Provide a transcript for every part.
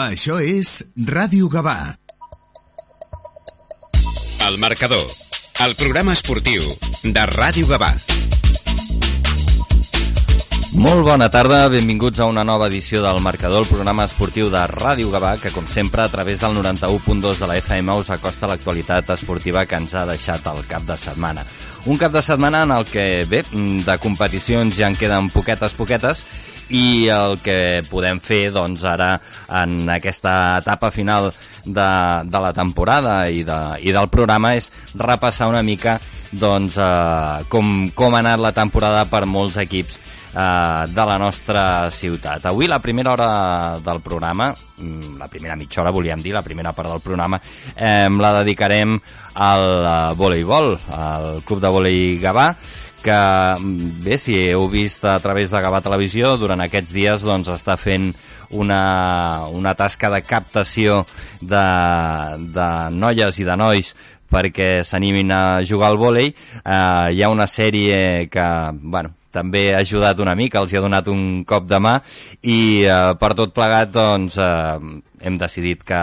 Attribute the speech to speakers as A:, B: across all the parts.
A: Això és Ràdio Gavà.
B: El marcador, el programa esportiu de Ràdio Gavà.
C: Molt bona tarda, benvinguts a una nova edició del Marcador, el programa esportiu de Ràdio Gavà, que com sempre a través del 91.2 de la FM us acosta l'actualitat esportiva que ens ha deixat el cap de setmana. Un cap de setmana en el que, bé, de competicions ja en queden poquetes, poquetes, i el que podem fer doncs, ara en aquesta etapa final de, de la temporada i, de, i del programa és repassar una mica doncs, eh, com, com ha anat la temporada per molts equips eh, de la nostra ciutat. Avui la primera hora del programa, mm, la primera mitja hora volíem dir, la primera part del programa, eh, la dedicarem al uh, voleibol, al Club de Volei Gavà, que bé, si heu vist a través de Gavà Televisió, durant aquests dies doncs, està fent una, una tasca de captació de, de noies i de nois perquè s'animin a jugar al vòlei. Eh, hi ha una sèrie que, bueno, també ha ajudat una mica, els hi ha donat un cop de mà i eh, per tot plegat doncs, eh, hem decidit que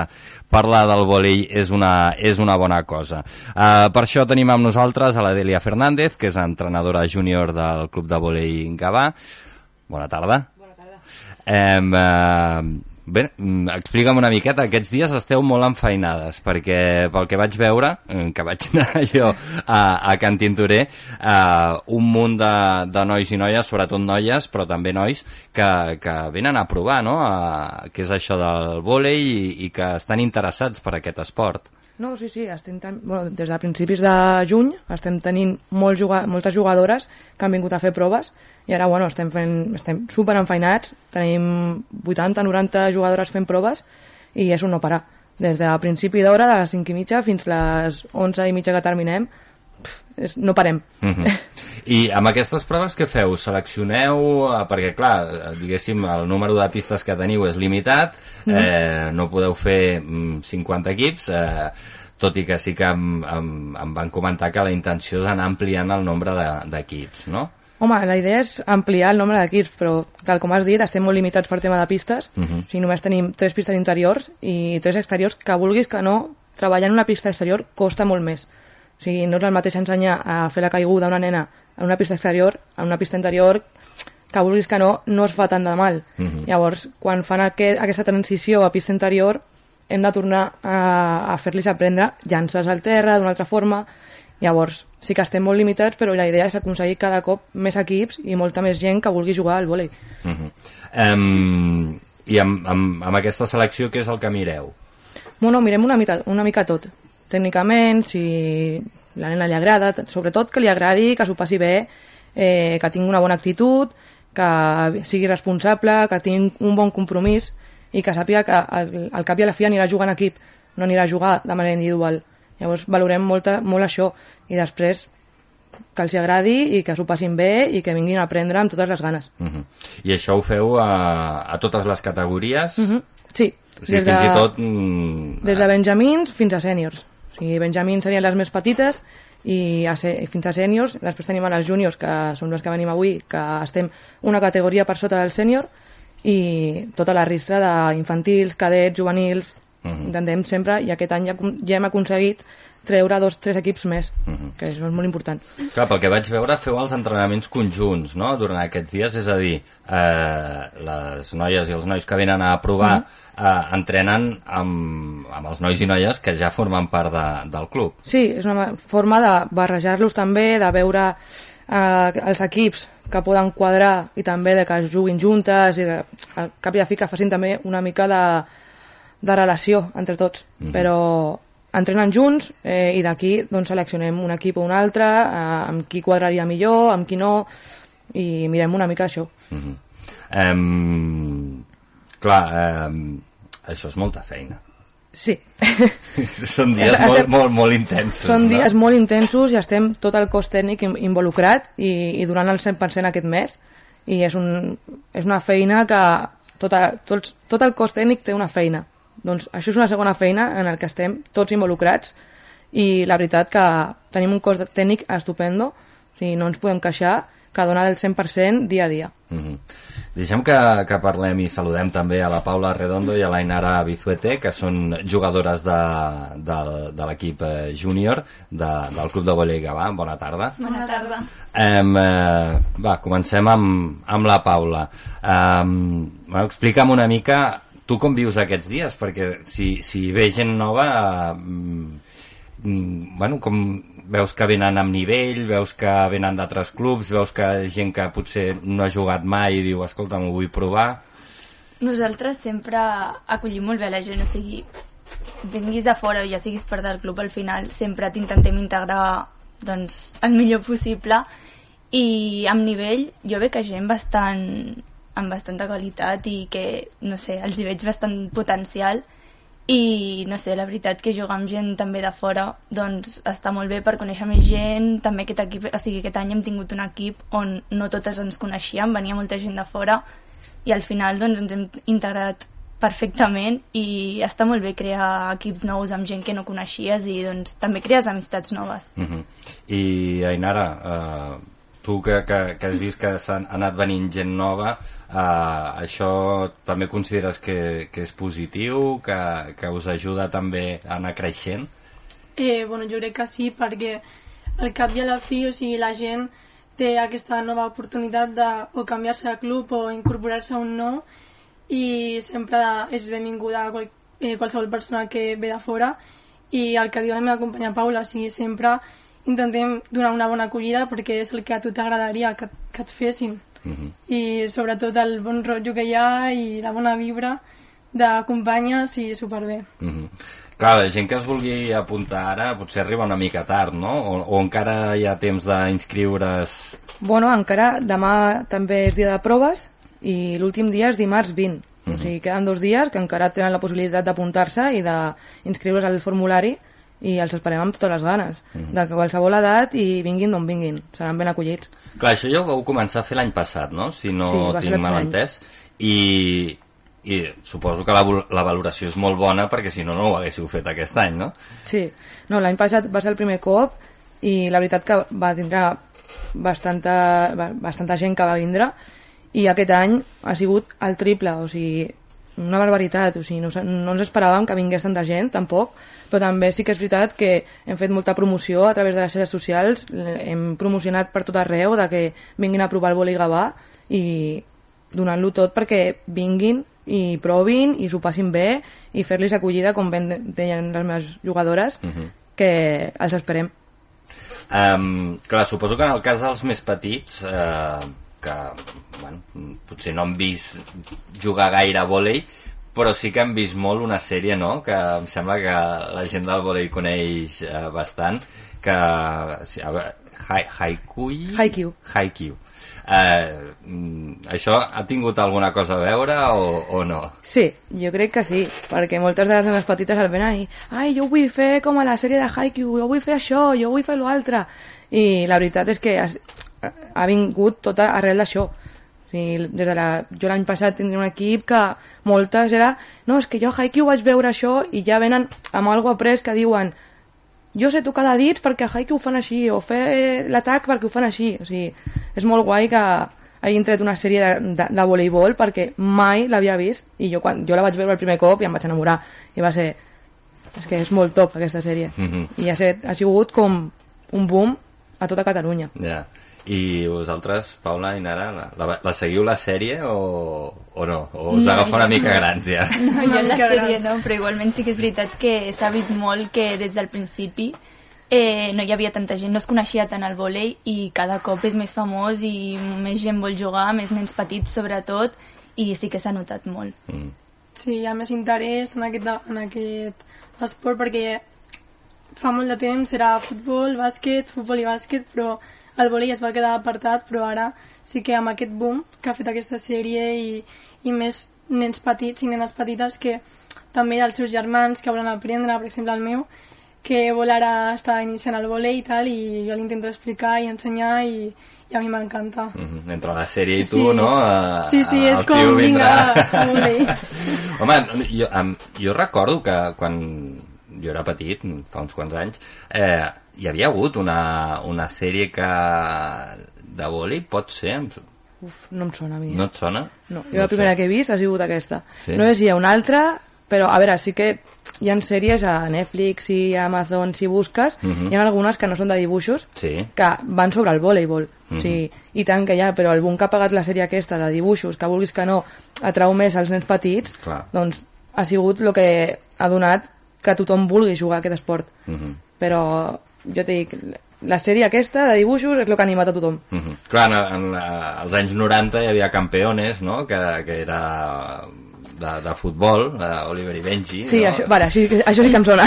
C: parlar del vòlei és una, és una bona cosa. Uh, per això tenim amb nosaltres a la Delia Fernández, que és entrenadora júnior del Club de Vòlei Gavà. Bona tarda.
D: Bona tarda.
C: Um, uh, bé, mm, explica'm una miqueta, aquests dies esteu molt enfeinades, perquè pel que vaig veure, que vaig anar jo a, a Can Tintoré, uh, un munt de, de nois i noies, sobretot noies, però també nois, que, que venen a provar, no?, a, què és això del vòlei i, i que estan interessats per aquest esport.
D: No, sí, sí, estem ten... bueno, des de principis de juny estem tenint molt juga... moltes jugadores que han vingut a fer proves i ara bueno, estem, fent... estem super enfeinats, tenim 80-90 jugadores fent proves i és un no parar. Des de principi d'hora, de les 5 i mitja fins les 11 i mitja que terminem. No parem.
C: Uh -huh. I amb aquestes proves què feu? Seleccioneu, eh, perquè clar, diguéssim, el número de pistes que teniu és limitat, mm. eh, no podeu fer 50 equips, eh, tot i que sí que em, em, em van comentar que la intenció és anar ampliant el nombre d'equips, de, no?
D: Home, la idea és ampliar el nombre d'equips, però, tal com has dit, estem molt limitats per tema de pistes. Uh -huh. o sigui, només tenim tres pistes interiors i tres exteriors, que vulguis que no, treballar en una pista exterior costa molt més. O sigui, no és el mateix ensenyar a fer la caiguda a una nena en una pista exterior, en una pista interior, que vulguis que no, no es fa tant de mal. Uh -huh. Llavors, quan fan aquest, aquesta transició a pista interior, hem de tornar a, a fer-los aprendre llances al terra d'una altra forma. Llavors, sí que estem molt limitats, però la idea és aconseguir cada cop més equips i molta més gent que vulgui jugar al vòlei.
C: Uh -huh. um, I amb, amb, amb aquesta selecció, què és el que mireu?
D: Bueno, mirem una mica, una mica tot. Tècnicament, si la nena li agrada, sobretot que li agradi, que s'ho passi bé, eh, que tingui una bona actitud, que sigui responsable, que tingui un bon compromís i que sàpiga que al, al cap i a la fi anirà en equip, no anirà a jugar de manera individual. Llavors valorem molta, molt això i després que els agradi i que s'ho passin bé i que vinguin a aprendre amb totes les ganes.
C: Uh -huh. I això ho feu a, a totes les categories?
D: Uh -huh. Sí.
C: O sigui,
D: des
C: fins
D: de,
C: i tot... Mm,
D: Des de benjamins fins a sèniors. Sigui, benjamins serien les més petites i a se, fins a sèniors. Després tenim a les júniors, que són les que venim avui, que estem una categoria per sota del sènior i tota la ristra d'infantils, cadets, juvenils, uh -huh. intentem sempre, i aquest any ja, ja hem aconseguit treure dos, tres equips més, uh -huh. que és molt important.
C: Clar, pel que vaig veure, feu els entrenaments conjunts, no?, durant aquests dies, és a dir, eh, les noies i els nois que venen a provar uh -huh. eh, entrenen amb, amb els nois i noies que ja formen part de, del club.
D: Sí, és una forma de barrejar-los també, de veure eh, els equips que poden quadrar i també de que juguin juntes i de, al cap i a fi que facin també una mica de, de relació entre tots, uh -huh. però entrenen junts eh, i d'aquí doncs, seleccionem un equip o un altre, eh, amb qui quadraria millor, amb qui no, i mirem una mica això.
C: Uh -huh. um, clar, um, això és molta feina.
D: Sí.
C: Són dies molt, molt, molt intensos.
D: Són
C: no?
D: dies molt intensos i estem tot el cos tècnic in- involucrat i, i durant el 100% aquest mes i és, un, és una feina que tot, el, tot, tot el cos tècnic té una feina doncs això és una segona feina en el que estem tots involucrats i la veritat que tenim un cos tècnic estupendo, o sigui, no ens podem queixar, que dona el 100% dia a dia.
C: Mm -hmm. Deixem que, que parlem i saludem també a la Paula Redondo i a la Inara Bizuete, que són jugadores de, de, de l'equip eh, júnior de, del Club de Volei Gavà. Bona tarda.
E: Bona tarda.
C: Um, uh, va, comencem amb, amb la Paula. Um, bueno, explica'm una mica tu com vius aquests dies, perquè si, si ve gent nova... Uh, mm, bueno, com veus que venen amb nivell, veus que venen d'altres clubs, veus que gent que potser no ha jugat mai i diu, escolta, m'ho vull provar.
E: Nosaltres sempre acollim molt bé la gent, o sigui, vinguis de fora o ja siguis part del club, al final sempre t'intentem integrar doncs, el millor possible i amb nivell jo veig que gent bastant amb bastanta qualitat i que, no sé, els hi veig bastant potencial. I no sé, la veritat que jugar amb gent també de fora doncs està molt bé per conèixer més gent. També aquest equip, o sigui, aquest any hem tingut un equip on no totes ens coneixíem venia molta gent de fora. I al final doncs ens hem integrat perfectament i està molt bé crear equips nous amb gent que no coneixies i doncs també crees amistats noves.
C: Uh -huh. i Ainara uh, tu que, que, que has vist que s'ha anat venint gent nova Uh, això també consideres que, que és positiu, que, que us ajuda també a anar creixent?
F: Eh, bueno, jo crec que sí, perquè al cap i a la fi, o sigui, la gent té aquesta nova oportunitat de o canviar-se de club o incorporar-se a un nou i sempre és benvinguda qual, eh, qualsevol persona que ve de fora i el que diu la meva companya Paula, o sigui, sempre intentem donar una bona acollida perquè és el que a tu t'agradaria que, que et fessin uh -huh. i sobretot el bon rotllo que hi ha i la bona vibra de companyes i superbé.
C: Uh -huh. Clar, la gent que es vulgui apuntar ara potser arriba una mica tard, no? O, o encara hi ha temps d'inscriure's?
D: Bueno, encara demà també és dia de proves i l'últim dia és dimarts 20. Uh -huh. O sigui, queden dos dies que encara tenen la possibilitat d'apuntar-se i d'inscriure's al formulari i els esperem amb totes les ganes, uh -huh. de qualsevol edat i vinguin d'on vinguin, seran ben acollits.
C: Clar, això ja ho vau començar a fer l'any passat, no? Si no
D: sí,
C: tinc mal entès. I, i suposo que la, la valoració és molt bona perquè si no, no ho haguéssiu fet aquest any, no?
D: Sí, no, l'any passat va ser el primer cop i la veritat que va tindre bastanta, bastanta gent que va vindre i aquest any ha sigut el triple, o sigui, una barbaritat, o sigui, no, no ens esperàvem que vingués tanta gent, tampoc, però també sí que és veritat que hem fet molta promoció a través de les xarxes socials, hem promocionat per tot arreu de que vinguin a provar el boli gavà i donant-lo tot perquè vinguin i provin i s'ho passin bé i fer-los acollida, com ben deien les meves jugadores, uh mhm. -huh. que els esperem.
C: Um, clar, suposo que en el cas dels més petits, uh, que bueno, potser no han vist jugar gaire a vòlei, però sí que hem vist molt una sèrie, no?, que em sembla que la gent del volei coneix eh, bastant, que... Sí, a veure, Haikui?
D: Haikyuu.
C: Haikyuu. Eh, això ha tingut alguna cosa a veure o, o no?
D: Sí, jo crec que sí, perquè moltes de les nenes petites el venen i ai, jo vull fer com a la sèrie de Haikyuu, jo vull fer això, jo vull fer l'altre i la veritat és que ha vingut tot arrel d'això o sigui, des de la... Jo l'any passat tindria un equip que moltes era no, és que jo a Haikyuu vaig veure això i ja venen amb algo après que diuen jo sé tocar de dits perquè a Haikyuu ho fan així o fer l'atac perquè ho fan així o sigui, és molt guai que hagin tret una sèrie de, de, de voleibol perquè mai l'havia vist i jo, quan, jo la vaig veure el primer cop i em vaig enamorar i va ser és que és molt top aquesta sèrie mm -hmm. i ha, set, ha sigut com un boom a tota Catalunya
C: ja yeah. I vosaltres, Paula i Nara, la, la, la seguiu la sèrie o, o no? O us no, agafa una mica grans ja?
E: No, jo la sèrie no, però igualment sí que és veritat que s'ha vist molt que des del principi eh, no hi havia tanta gent, no es coneixia tant el vòlei i cada cop és més famós i més gent vol jugar, més nens petits sobretot, i sí que s'ha notat molt. Mm.
F: Sí, hi ha més interès en aquest, en aquest esport perquè fa molt de temps era futbol, bàsquet, futbol i bàsquet, però el vòlei es va quedar apartat, però ara sí que amb aquest boom que ha fet aquesta sèrie i, i més nens petits i nenes petites que també els seus germans que volen aprendre, per exemple el meu, que vol ara estar iniciant el vòlei i tal, i jo l'intento explicar i ensenyar i, i a mi m'encanta.
C: Mm -hmm. Entre la sèrie i tu,
F: sí.
C: no? A,
F: sí, sí, és com, vinga, a vòlei.
C: Home, jo, jo recordo que quan jo era petit, fa uns quants anys, eh, hi havia hagut una, una sèrie que de vòlei, pot ser? Em-
D: Uf, no em sona a mi.
C: No et sona?
D: No, jo la primera que he vist ha sigut aquesta.
C: Sí?
D: No sé si hi ha una altra, però a veure, sí que hi ha sèries a Netflix i a Amazon si busques,
C: Mhm.
D: hi ha algunes que no són de dibuixos,
C: Sí.
D: que van sobre el voleibol.
C: Mhm.
D: o sigui, I tant que hi ha, però el boom que ha pagat la sèrie aquesta de dibuixos, que vulguis que no, atrau més als nens petits,
C: Clar.
D: doncs ha sigut el que ha donat que tothom vulgui jugar a aquest esport.
C: Mhm.
D: Però jo t'he dic, la sèrie aquesta de dibuixos és el que ha animat a tothom.
C: Mhm. Clar, en, en, als anys 90 hi havia Campeones, no?, que, que era de, de futbol, de Oliver i Benji,
D: Sí,
C: no?
D: això, vale, això, això sí que em sona.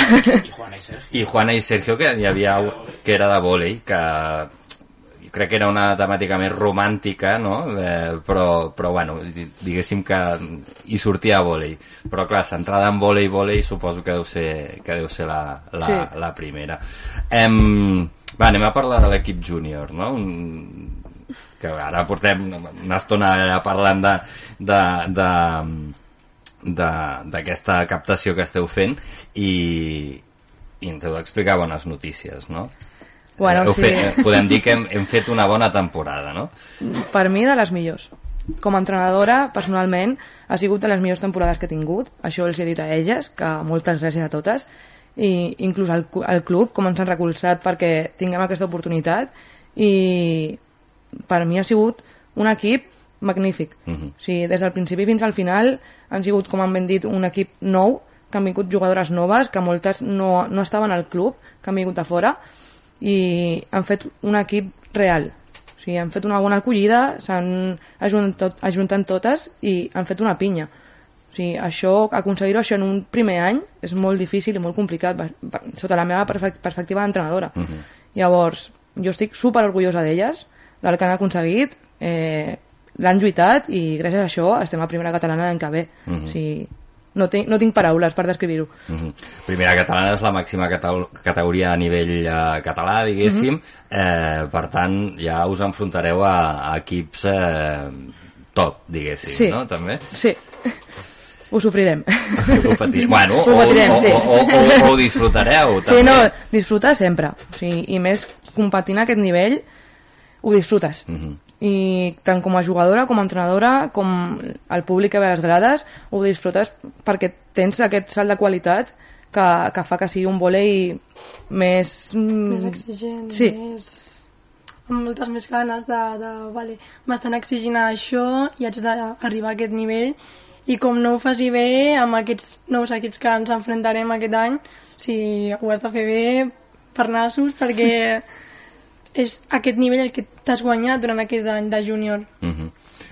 C: I Juana i Sergio, que hi havia que era de vòlei, que crec que era una temàtica més romàntica, no? Eh, però, però, bueno, di- diguéssim que hi sortia vòlei. Però, clar, centrada en vòlei, vòlei, suposo que deu ser, que deu ser la, la,
D: Sí.
C: la primera. Em, va, anem a parlar de l'equip júnior, no? Un, que ara portem una estona parlant de, de, de- d'aquesta captació que esteu fent i, i ens heu d'explicar bones notícies, no?
D: Bueno,
C: Heu
D: sí.
C: fet, podem dir que hem, hem fet una bona temporada, no?
D: per mi de les millors. Com a entrenadora, personalment, ha sigut de les millors temporades que he tingut. Això els he dit a elles, que moltes gràcies a totes. I inclús al, al club, com ens han recolzat perquè tinguem aquesta oportunitat. I per mi ha sigut un equip magnífic.
C: Mhm.
D: O sigui, des del principi fins al final han sigut, com han ben dit, un equip nou, que han vingut jugadores noves, que moltes no, no estaven al club, que han vingut de fora, i han fet un equip real. O sigui, han fet una bona acollida, s'han ajuntat, tot, ajuntat totes i han fet una pinya. O sigui, això, aconseguir-ho això en un primer any és molt difícil i molt complicat, sota la meva perspectiva d'entrenadora.
C: Mhm.
D: Llavors, jo estic super orgullosa d'elles, del que han aconseguit, eh, l'han lluitat i gràcies a això estem a primera catalana l'any que ve.
C: Mhm.
D: O sigui, no, tinc, no tinc paraules per descriure-ho.
C: Mhm. Primera catalana és la màxima categoria a nivell eh, català, diguéssim.
D: Mhm.
C: eh, per tant, ja us enfrontareu a, a equips eh, top, diguéssim,
D: Sí.
C: no? També.
D: Sí, ho sofrirem.
C: Ho patir... Bueno,
D: Ho
C: o,
D: patirem,
C: o,
D: sí.
C: o, o, o ho disfrutareu, també.
D: Sí, no, disfrutar sempre. O sigui, I més competint a aquest nivell, ho disfrutes.
C: Mhm.
D: I tant com a jugadora, com a entrenadora, com el públic que ve a les grades, ho disfrutes perquè tens aquest salt de qualitat que, que fa que sigui un volei més...
F: més exigent,
D: Sí.
F: més amb moltes més ganes de, de vale, m'estan exigint això i haig d'arribar a aquest nivell i com no ho faci bé amb aquests nous equips que ens enfrontarem aquest any si ho has de fer bé per nassos perquè és aquest nivell el que t'has guanyat durant aquest any de júnior
C: Mhm.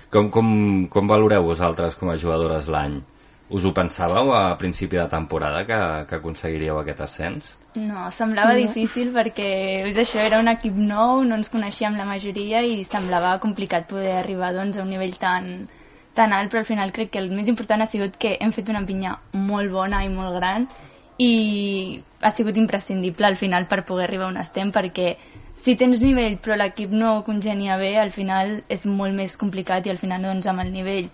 C: Com, com, com valoreu vosaltres com a jugadores l'any? Us ho pensàveu a principi de temporada que, que aconseguiríeu aquest ascens?
E: No, semblava difícil perquè és això, era un equip nou, no ens coneixíem la majoria i semblava complicat poder arribar doncs, a un nivell tan, tan alt, però al final crec que el més important ha sigut que hem fet una pinya molt bona i molt gran i ha sigut imprescindible al final per poder arribar on estem perquè si tens nivell però l'equip no congenia bé, al final és molt més complicat i al final doncs amb el nivell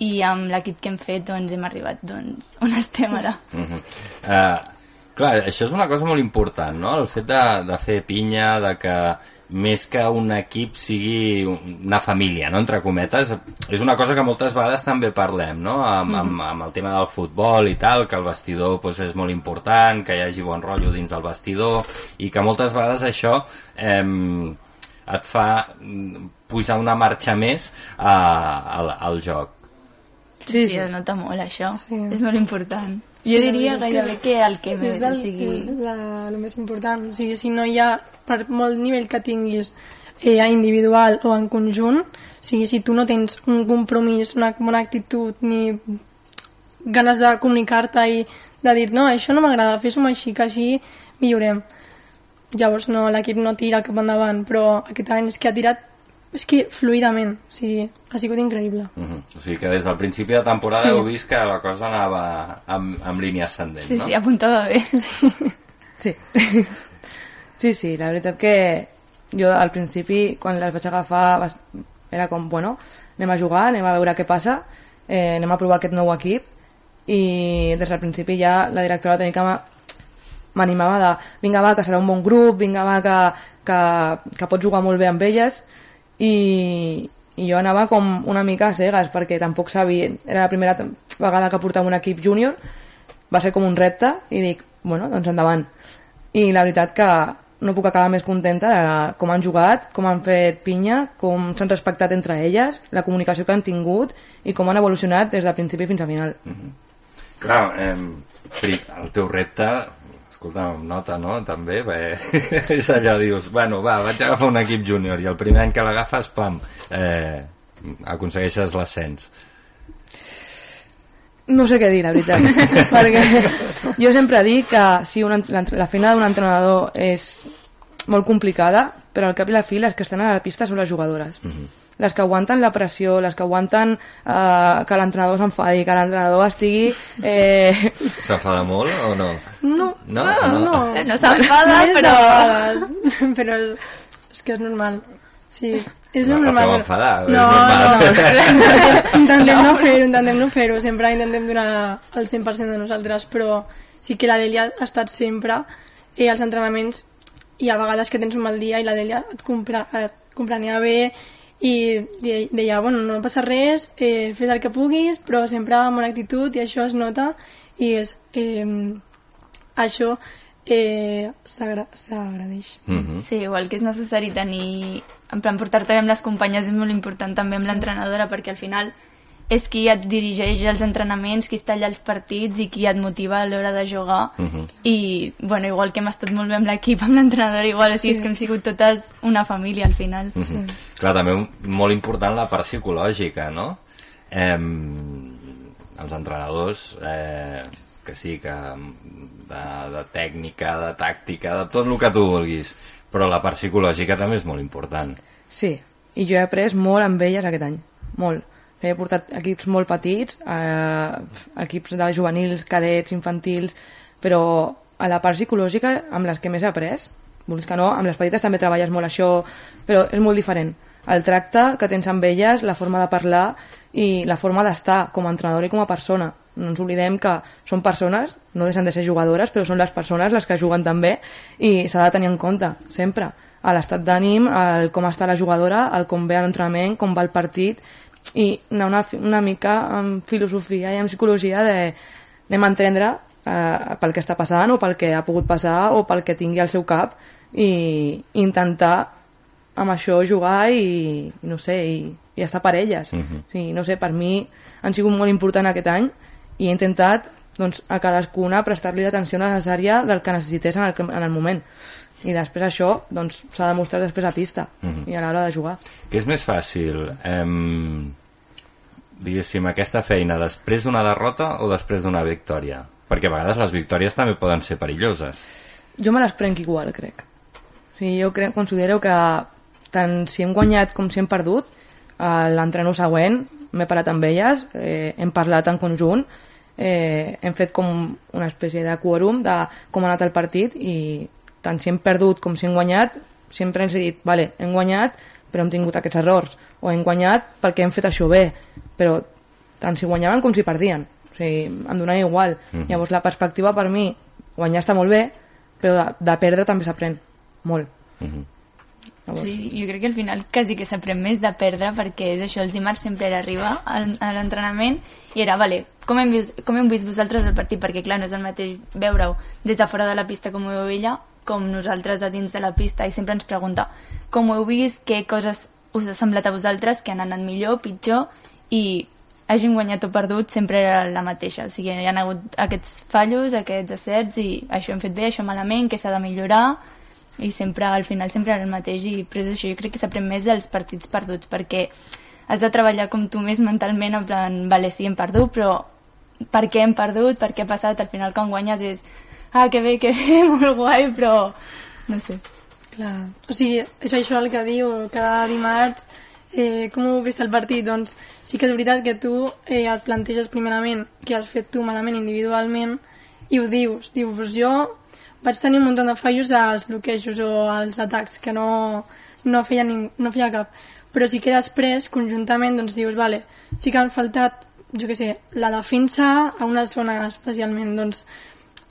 E: i amb l'equip que hem fet doncs hem arribat doncs, on estem ara.
C: Uh -huh. uh, clar, això és una cosa molt important, no? El fet de, de fer pinya, de que més que un equip sigui una família, no? entre cometes, és una cosa que moltes vegades també parlem, no? Amb, amb, amb el tema del futbol i tal, que el vestidor doncs, és molt important, que hi hagi bon rotllo dins del vestidor, i que moltes vegades això eh, et fa mm, pujar una marxa més a, al, al joc.
D: Sí,
E: Sí,
D: sí.
E: es nota molt això.
F: Sí.
E: És molt important. Jo diria gairebé
F: que
E: el que més
F: és, del,
E: sigui...
F: és la, el més important. O sigui, si no hi ha, per molt nivell que tinguis eh, individual o en conjunt, o sigui, si tu no tens un compromís, una bona actitud, ni ganes de comunicar-te i de dir, no, això no m'agrada, fes-ho així, que així millorem. Llavors, no, l'equip no tira cap endavant, però aquest any és que ha tirat és que fluidament, o sigui, ha sigut increïble.
C: Uh -huh. O sigui que des del principi de temporada
F: Sí.
C: heu vist que la cosa anava amb, amb línia ascendent,
E: Sí,
C: no?
E: sí, apuntava bé.
D: Sí. sí, sí, la veritat que jo al principi, quan les vaig agafar, era com, bueno, anem a jugar, anem a veure què passa, eh, anem a provar aquest nou equip, i des del principi ja la directora tècnica m'a- m'animava de vinga va, que serà un bon grup, vinga va, que, que, que pots jugar molt bé amb elles, i, i jo anava com una mica a cegues perquè tampoc sabia, era la primera vegada que portava un equip júnior va ser com un repte i dic, bueno, doncs endavant i la veritat que no puc acabar més contenta de com han jugat, com han fet pinya, com s'han respectat entre elles, la comunicació que han tingut i com han evolucionat des de principi fins a final.
C: Clar, eh, el teu repte, escolta, nota, no?, també, bé, és allò, dius, bueno, va, vaig agafar un equip júnior i el primer any que l'agafes, pam, eh, aconsegueixes l'ascens.
D: No sé què dir, la veritat. perquè jo sempre dic que sí, un, ent- l'ent- la feina d'un entrenador és molt complicada, però al cap i la fi les que estan a la pista són les jugadores. Les que aguanten la pressió, les que aguanten eh, que l'entrenador s'enfadi, que l'entrenador estigui... Eh,
C: S'enfada molt o no?
F: No,
C: No,
F: no,
C: no.
F: no.
E: No s'enfada,
F: És de
E: però...
F: però és, que és normal. Sí, és
C: La- la
F: normal.
C: feu enfadar, és
F: no,
C: normal.
F: no, intentem no fer-ho, intentem no fer-ho, sempre intentem donar el 100% de nosaltres, però sí que la Delia ha estat sempre i als entrenaments i a vegades que tens un mal dia i la Delia et, compra, et comprenia bé i de- deia, bueno, no passa res, eh, fes el que puguis, però sempre amb bona actitud i això es nota i és, eh, això eh, s'agra- s'agradeix.
C: Mhm.
E: Sí, igual que és necessari tenir... En plan, portar-te bé amb les companyes és molt important també amb l'entrenadora perquè al final és qui et dirigeix els entrenaments, qui està allà als partits i qui et motiva a l'hora de jugar
C: Mhm.
E: i, bueno, igual que hem estat molt bé amb l'equip, amb l'entrenadora igual, o sigui,
F: Sí.
E: és que hem sigut totes una família al final.
C: Mhm. Clar, també molt important la part psicològica, no? Eh, els entrenadors, eh, que sí, que de, de tècnica, de tàctica, de tot el que tu vulguis, però la part psicològica també és molt important.
D: sí, i jo he après molt amb elles aquest any, molt. He portat equips molt petits, eh, equips de juvenils, cadets, infantils, però a la part psicològica, amb les que més he après, vulguis que no, amb les petites també treballes molt això, però és molt diferent. El tracte que tens amb elles, la forma de parlar i la forma d'estar com a entrenador i com a persona. No ens oblidem que són persones, no deixen de ser jugadores, però són les persones les que juguen també i s'ha de tenir en compte, sempre. A l'estat d'ànim, el com està la jugadora, el com ve l'entrenament, com va el partit i anar una, una mica amb filosofia i amb psicologia de anem a entendre eh, pel que està passant o pel que ha pogut passar o pel que tingui al seu cap i intentar amb això jugar i, i no sé, i, i estar per elles.
C: Mhm.
D: o sigui, no sé, per mi han sigut molt important aquest any i he intentat doncs, a cadascuna prestar-li l'atenció necessària del que necessités en el, en el moment. I després això doncs, s'ha demostrat després a pista
C: Mhm.
D: i a l'hora de jugar.
C: Què és més fàcil? Em, diguéssim, aquesta feina després d'una derrota o després d'una victòria? Perquè a vegades les victòries també poden ser perilloses.
D: Jo me les prenc igual, crec. O sigui, jo crec, considero que tant si hem guanyat com si hem perdut, a l'entrenor següent m'he parat amb elles, eh, hem parlat en conjunt, eh, hem fet com una espècie de quòrum de com ha anat el partit i tant si hem perdut com si hem guanyat, sempre ens he dit, vale, hem guanyat però hem tingut aquests errors, o hem guanyat perquè hem fet això bé, però tant si guanyaven com si perdien. O sigui, em donava igual.
C: Mhm.
D: Llavors la perspectiva per mi, guanyar està molt bé, però de, de perdre també s'aprèn. Molt.
C: Mhm.
D: Llavors,
E: Sí, jo crec que al final quasi que s'aprèn més de perdre perquè és això, els dimarts sempre era arribar al- a l'entrenament i era, vale, com hem, vist, com hem vist vosaltres el partit? Perquè clar, no és el mateix veure-ho des de fora de la pista com ho veu ella com nosaltres a dins de la pista i sempre ens pregunta com ho heu vist, què coses us ha semblat a vosaltres que han anat millor, pitjor? I hagin guanyat o perdut sempre era la mateixa, o sigui, hi ha hagut aquests fallos, aquests acerts i això hem fet bé, això malament, què s'ha de millorar. I sempre, al final sempre era el mateix. I però és això, jo crec que s'aprèn més dels partits perduts perquè has de treballar com tu més mentalment en plan, vale, sí, hem perdut però per què hem perdut, per què ha passat? Al final quan guanyes és ah, que bé, que bé, molt guai però no sé
F: Clar. O sigui, és això el que diu cada dimarts eh, com heu vist el partit? Doncs sí que és veritat que tu eh, et planteges primerament què has fet tu malament individualment i ho dius. Dius, pues jo vaig tenir un munt de fallos als bloquejos o als atacs que no, no, feia, ning no feia cap. Però sí que després, conjuntament, doncs dius, vale, sí que han faltat, jo què sé, la defensa a una zona especialment, doncs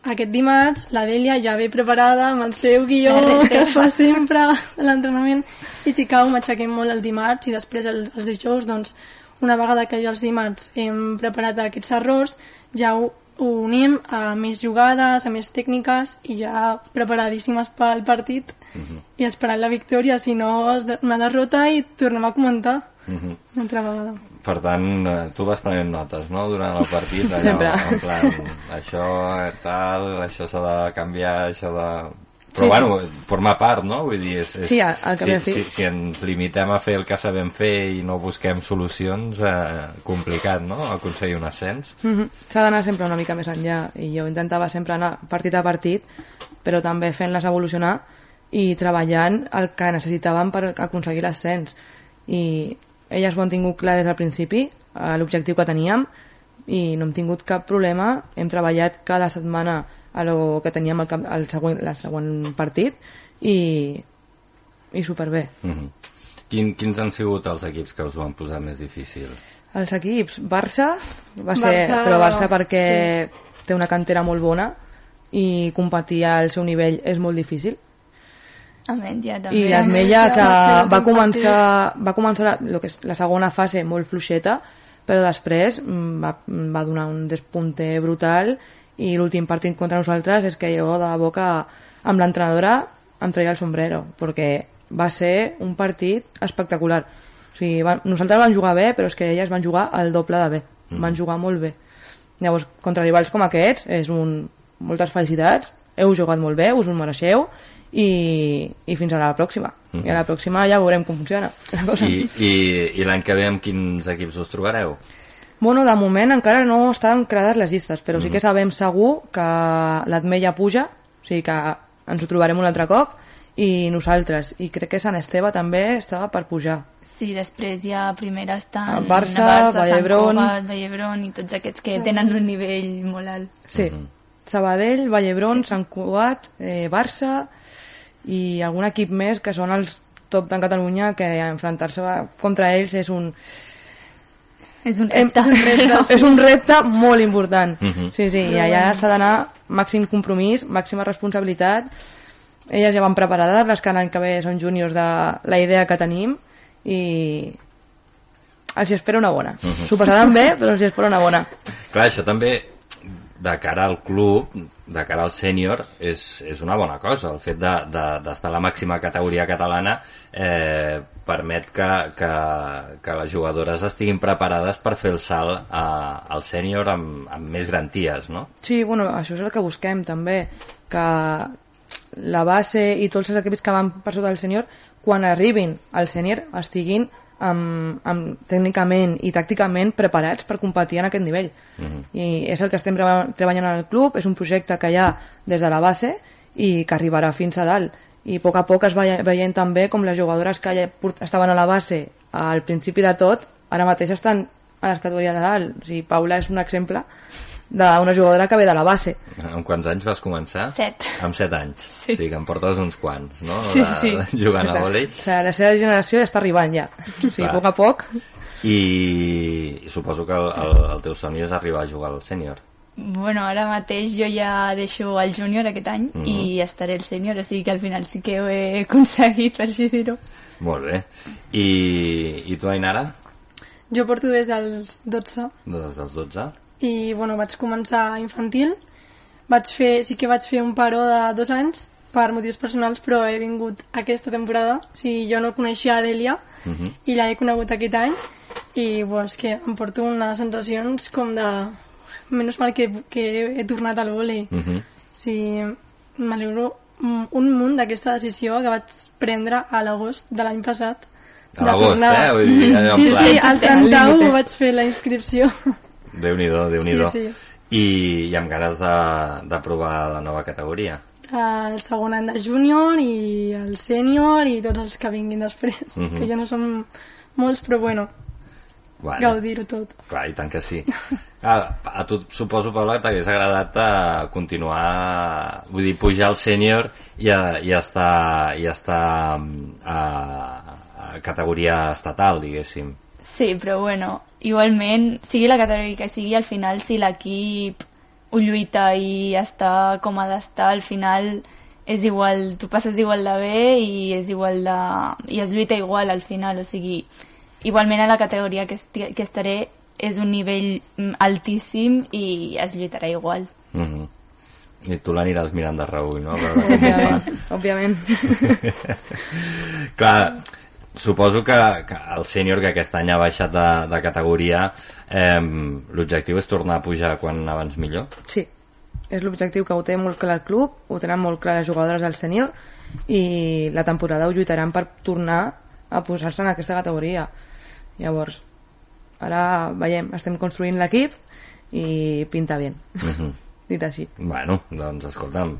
F: aquest dimarts la Dèlia ja ve preparada amb el seu guió que fa sempre a l'entrenament. I si cau m'aixequem molt el dimarts i després el, els dijous. Doncs una vegada que ja els dimarts hem preparat aquests errors ja ho, ho unim a més jugades, a més tècniques i ja preparadíssimes pel partit uh -huh. i esperant la victòria si no una derrota i tornem a comentar uh -huh. una altra vegada
C: Per tant, eh, tu vas prenent notes, no?, durant el partit. Allò,
D: Sempre.
C: En plan, això, eh, tal, això s'ha de canviar, això de... Però,
D: Sí,
C: bueno, forma part, no? Vull dir, és, és,
D: Sí, al-
C: si,
D: fi.
C: si, si ens limitem a fer el que sabem fer i no busquem solucions, eh, complicat, no?, aconseguir un ascens.
D: Mhm. S'ha d'anar sempre una mica més enllà i jo intentava sempre anar partit a partit però també fent-les evolucionar i treballant el que necessitàvem per aconseguir l'ascens i elles ho han tingut clar des del principi eh, l'objectiu que teníem i no hem tingut cap problema hem treballat cada setmana a lo que teníem el, camp- el següent, el següent partit i, i superbé
C: Uh -huh. Quin, quins han sigut els equips que us ho han posat més difícil?
D: Els equips, Barça, va ser,
F: Barça,
D: però Barça perquè té una cantera molt bona i competir al seu nivell és molt difícil.
E: Ametlla, també.
D: I l'Atmella que
F: va
D: va començar, va començar la, lo que és la segona fase molt fluixeta, però després mm, va, va donar un despunte brutal i l'últim partit contra nosaltres és que jo de que amb l'entrenadora em treia el sombrero, perquè va ser un partit espectacular. O sigui, van, nosaltres vam jugar bé, però és que elles van jugar el doble de bé. Van jugar molt bé. Llavors, contra rivals com aquests, és un... moltes felicitats, heu jugat molt bé, us ho mereixeu, i, i fins a la pròxima. I a la pròxima ja veurem com funciona la cosa.
C: I, i, i l'any que ve amb quins equips us trobareu?
D: Bueno, de moment encara no estan creades les llistes, però sí que sabem segur que l'Atmella puja, o sigui que ens ho trobarem un altre cop, i nosaltres. I crec que Sant Esteve també estava per pujar.
E: Sí, després ja primera estan
D: Barça,
E: Barça
D: Vallhebron.
E: Sant Cugat, Vallhebron i tots aquests que tenen un nivell molt alt.
D: Sí, Sabadell, Vallhebron, Sant Cugat, eh, Barça i algun equip més que són els top de Catalunya que enfrontar-se contra ells és un,
E: És un
D: Hem-
E: repte.
D: és un repte molt important.
C: Mhm.
D: Sí, sí, i allà s'ha d'anar màxim compromís, màxima responsabilitat. Elles ja van preparades, les que l'any que ve són júniors de la idea que tenim i els hi espera una bona. S'ho passaran bé, però els hi espera una bona.
C: Clar, això també de cara al club, de cara al sènior, és, és una bona cosa. El fet d'estar de, de, a la màxima categoria catalana eh, permet que, que, que les jugadores estiguin preparades per fer el salt a, al sènior amb, amb més garanties, no?
D: Sí, bueno, això és el que busquem també, que la base i tots els equips que van per sota del sènior, quan arribin al sènior estiguin amb, amb, tècnicament i tàcticament preparats per competir en aquest nivell.
C: Mhm.
D: I és el que estem treba- treballant al club, és un projecte que hi ha des de la base i que arribarà fins a dalt. I a poc a poc es va veient també com les jugadores que ja estaven a la base al principi de tot, ara mateix estan a les categories de dalt. O sigui, Paula és un exemple d'una jugadora que ve de la base.
C: Amb quants anys vas començar?
E: Set.
C: Amb set anys.
E: Sí.
C: O sigui que em portes uns quants, no?
E: Sí,
C: de,
E: sí.
C: de jugant a vòlei.
D: O sigui, la seva generació ja està arribant ja. O sigui,
C: Clar.
D: a poc a poc.
C: I, i suposo que el, el, el teu somni és arribar a jugar al sènior.
E: Bueno, ara mateix jo ja deixo el júnior aquest any
C: Mhm.
E: i estaré el sènior, o sigui que al final sí que ho he aconseguit, per així dir-ho.
C: Molt bé. I, i tu, Ainara?
F: Jo porto des dels 12
C: Des dels 12?
F: I bueno, vaig començar infantil. Vaig fer, sí que vaig fer un paró de dos anys per motius personals, però he vingut aquesta temporada. O sigui, jo no coneixia Adèlia
C: Uh -huh.
F: i l'he conegut aquest any i bueno, és que em porto unes sensacions com de... Menys mal que, que he tornat al vòlei.
C: Uh -huh.
F: O sigui, m'alegro un un munt d'aquesta decisió que vaig prendre a l'agost de l'any passat.
C: A l'agost, eh? Vull dir,
F: sí,
C: plan-
F: sí, al
D: Al
F: 31
D: límite.
F: vaig fer la inscripció.
C: Déu-n'hi-do, déu nhi
F: Sí, sí.
C: I, I amb ganes de, de provar la nova categoria.
F: El segon any de júnior i el sènior i tots els que vinguin després.
C: Mhm.
F: Que ja no som molts, però bueno,
C: Bueno,
F: gaudir-ho tot.
C: clar, i tant que sí. Ah, a tu suposo, Paula, que t'hagués agradat eh, continuar, vull dir, pujar al sènior i, a- i estar, i estar mm, a, a categoria estatal, diguéssim.
E: Sí, però bueno, igualment, sigui la categoria que sigui, al final si l'equip ho lluita i està com ha d'estar, al final és igual, tu passes igual de bé i és igual de... i es lluita igual al final, o sigui, igualment a la categoria que, esti, que estaré és un nivell mm, altíssim i es lluitarà igual.
C: Mm -hmm. I tu l'aniràs mirant de reull, no? A veure com ho fan.
D: Òbviament, òbviament.
C: Clar, suposo que, que el sènior que aquest any ha baixat de, de categoria eh, l'objectiu és tornar a pujar quan abans millor?
D: Sí, és l'objectiu que ho té molt clar el club, ho tenen molt clar les jugadores del sènior i la temporada ho lluitaran per tornar a posar-se en aquesta categoria. Llavors, ara veiem, estem construint l'equip i pinta bé,
C: Mhm.
D: dit així.
C: Bueno, doncs escolta'm,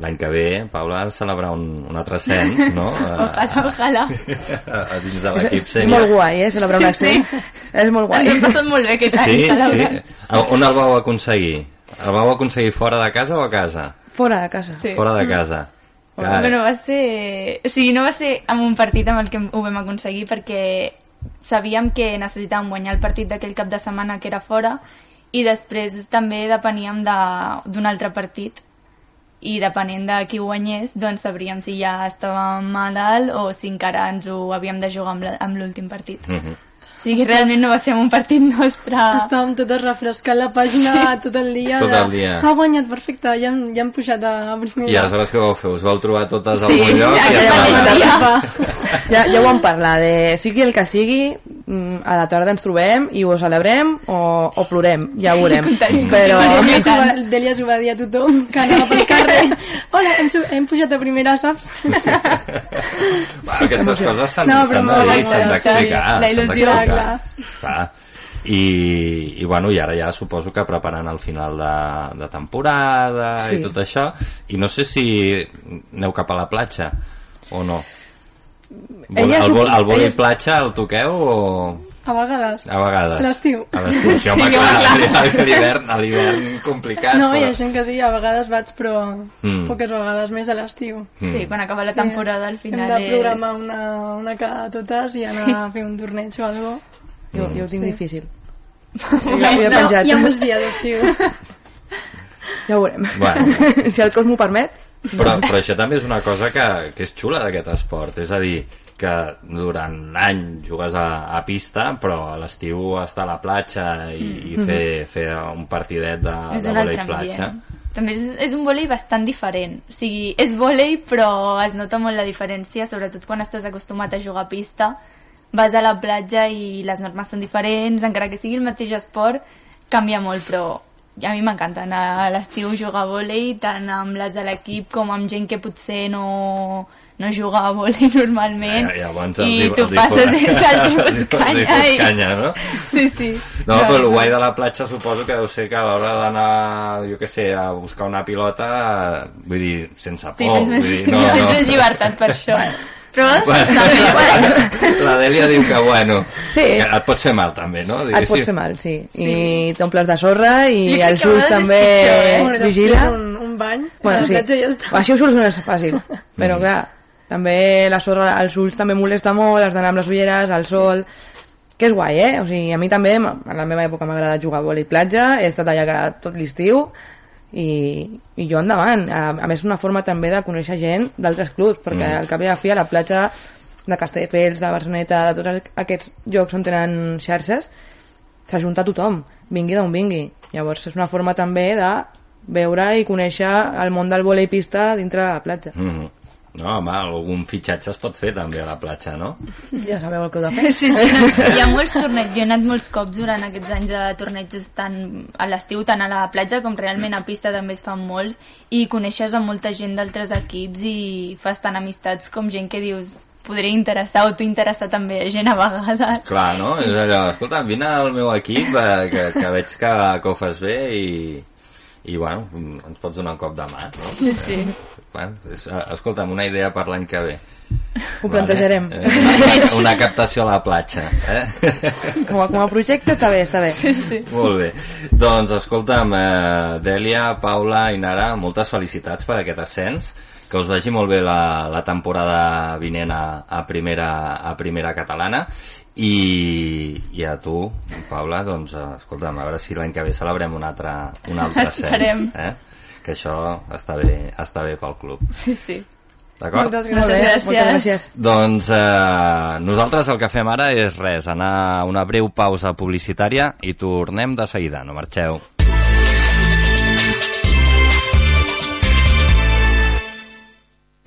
C: l'any que ve, Paula, ha de celebrar un, un altre ascens, no?
E: Ojalà, ojalà.
C: a dins de l'equip
D: és, és
C: sènior.
D: molt guai, eh, celebrar un
E: Sí,
D: ascens. És molt guai.
E: Ens ho passat molt bé aquest any
C: Sí, sí.
E: celebrant.
C: A- On el vau aconseguir? El vau aconseguir fora de casa o a casa?
D: Fora de casa.
E: Sí.
C: Fora de casa. Clar,
E: Bueno, va ser... O sigui, no va ser amb un partit amb el que ho vam aconseguir perquè sabíem que necessitàvem guanyar el partit d'aquell cap de setmana que era fora i després també depeníem de- d'un altre partit i depenent de qui guanyés doncs sabríem si ja estàvem a dalt o si encara ens ho havíem de jugar amb l'últim partit.
C: Mhm.
E: O sigui, realment no va ser un partit nostre...
F: Estàvem totes refrescant la pàgina tot el dia.
C: Tot
F: de,
C: el dia.
F: Ha guanyat, perfecte, ja hem, ja hem pujat a primera.
C: I aleshores què vau fer? Us vau trobar totes al
E: Sí,
C: bon lloc?
E: ja que
C: ja
E: dir.
D: Ja, ja ho vam parlar, de sigui el que sigui, mm, a la tarda ens trobem i ho celebrem o, o plorem, ja ho veurem. Però...
F: Dèlia s'ho va, dir a tothom que anava pel carrer. Hola, hem, hem pujat a primera, saps?
C: Bueno, aquestes coses s'han
F: No,
C: de dir, s'han d'explicar.
E: La il·lusió.
F: Clar.
C: Clar. I, I, bueno, i ara ja suposo que preparant el final de, de temporada
D: Sí.
C: i tot això. I no sé si aneu cap a la platja o no.
D: Ella
C: el, vol, el voli
D: ella-
C: platja el toqueu o...?
F: A vegades.
C: A vegades.
F: A l'estiu.
C: A l'estiu, sí, home,
E: Sí,
C: clar, clar. a l'hivern, a l'hivern complicat.
F: No, hi
C: però...
F: ha gent que sí, a vegades vaig, però
C: Mm.
F: poques vegades més a l'estiu.
E: Sí, quan acaba la temporada al final
F: Hem de programar
E: és...
F: una, una cada totes i anar a fer un torneig o alguna
D: Jo, jo ho tinc
F: Sí.
D: difícil. Jo, jo he
F: No,
D: penjat.
F: hi ha molts dies d'estiu.
D: Ja ho veurem.
C: Bueno.
D: si el cos m'ho permet.
C: Però, però això també és una cosa que, que és xula d'aquest esport, és a dir, que durant l'any jugues a, a pista, però a l'estiu estar a la platja i, i fer, fer un partidet de,
E: és
C: de volei platja.
E: ambient. També és, és un volei bastant diferent. O sigui, és volei, però es nota molt la diferència, sobretot quan estàs acostumat a jugar a pista. Vas a la platja i les normes són diferents, encara que sigui el mateix esport, canvia molt, però a mi m'encanta anar a l'estiu jugar a volei, tant amb les de l'equip com amb gent que potser no, no juga a volei normalment.
C: Eh,
E: I
C: els hi-
E: tu
C: els hi
E: passes dins el tipus canya. i-
C: canya, no?
E: Sí, sí.
C: No, però el guai de la platja suposo que deu ser que a l'hora d'anar, jo què sé, a buscar una pilota, vull dir, sense por.
E: Sí, tens més,
C: vull dir, no,
E: tens
C: no.
E: més llibertat per això. Però
C: Bueno,
E: està bé, bueno.
C: la Dèlia diu que, bueno,
D: Sí.
C: que et pot fer mal també, no?
D: Et pots fer mal, sí. I t'omples de sorra i,
E: crec
D: els
E: que
D: ulls també
E: pitjor, eh?
F: Després
D: vigila.
F: un, un bany,
D: Bueno,
F: la
D: sí.
F: ja està.
D: Així ho soluciones fàcil. Però clar, també la sorra, els ulls també molesta molt, has d'anar amb les ulleres, al sol... Que és guai, eh? O sigui, a mi també, en la meva època m'ha agradat jugar a vòlei platja, he estat allà tot l'estiu, i, i jo endavant. A, a més, una forma també de conèixer gent d'altres clubs, perquè al cap i a la fi a la platja de Castelldefels, de Barceloneta, de tots aquests llocs on tenen xarxes, s'ajunta tothom, vingui d'on vingui. Llavors és una forma també de veure i conèixer el món del vòlei pista dintre de la platja.
C: Mm. No, home, algun fitxatge es pot fer també a la platja, no?
D: Ja sabeu el que heu de fer.
E: Sí, sí, no, hi ha molts torneigs, jo he anat molts cops durant aquests anys de torneigs tant a l'estiu, tant a la platja com realment a pista també es fan molts i coneixes a molta gent d'altres equips i fas tant amistats com gent que dius podria interessar o tu interessar també a gent a vegades.
C: Clar, no? És allò, escolta, vine al meu equip, eh, que, que veig que, que ho fas bé i, i bueno, ens pots donar un cop de mà. No?
E: Sí, sí.
C: Bueno, és, eh, escolta'm, una idea per l'any que ve.
D: Ho plantejarem.
C: Vale? Eh, una, una captació a la platja. Eh?
D: Com a, com a projecte està bé, està bé.
C: Molt bé. Doncs escolta'm, eh, Dèlia, Paula i Nara, moltes felicitats per aquest ascens, que us vagi molt bé la, la temporada vinent a, a, primera, a primera catalana i, i a tu, Paula, doncs, eh, escolta'm, a veure si l'any que ve celebrem un altre, un altre
E: Esperem.
C: ascens, eh? Que això està bé, està bé pel club.
E: Sí, sí.
C: D'acord?
D: Moltes
E: Moltes
D: gràcies.
E: gràcies.
D: Moltes gràcies.
C: Doncs eh, nosaltres el que fem ara és res, anar a una breu pausa publicitària i tornem de seguida, no marxeu.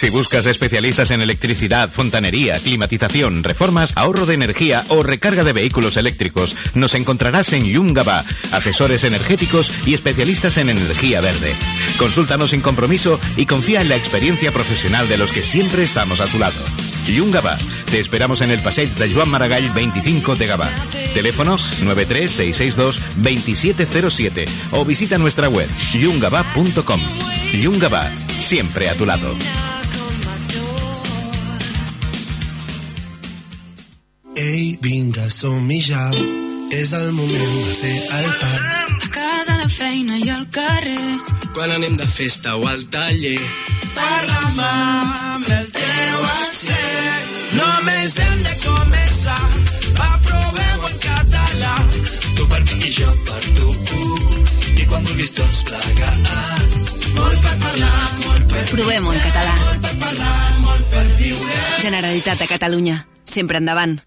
A: Si buscas especialistas en electricidad, fontanería, climatización, reformas, ahorro de energía o recarga de vehículos eléctricos, nos encontrarás en Yungaba, asesores energéticos y especialistas en energía verde. Consúltanos sin compromiso y confía en la experiencia profesional de los que siempre estamos a tu lado. Yungaba, te esperamos en el Passeig de Joan Maragall 25 de Gavà. Teléfono 93662-2707 o visita nuestra web yungaba.com. Yungaba, siempre a tu lado.
G: Ei, vinga, som-hi ja. És el moment de fer el pas.
H: A casa, a la feina i al carrer.
I: Quan anem de festa o al taller.
G: Parla'm amb el teu accent. Només hem de començar. Aprovem en català.
I: Tu per mi i jo per tu. I quan vulguis tots plegats.
G: Molt per parlar, molt per
H: Provem-ho en català.
G: molt per parlar, molt per viure.
H: Generalitat de Catalunya. Sempre endavant.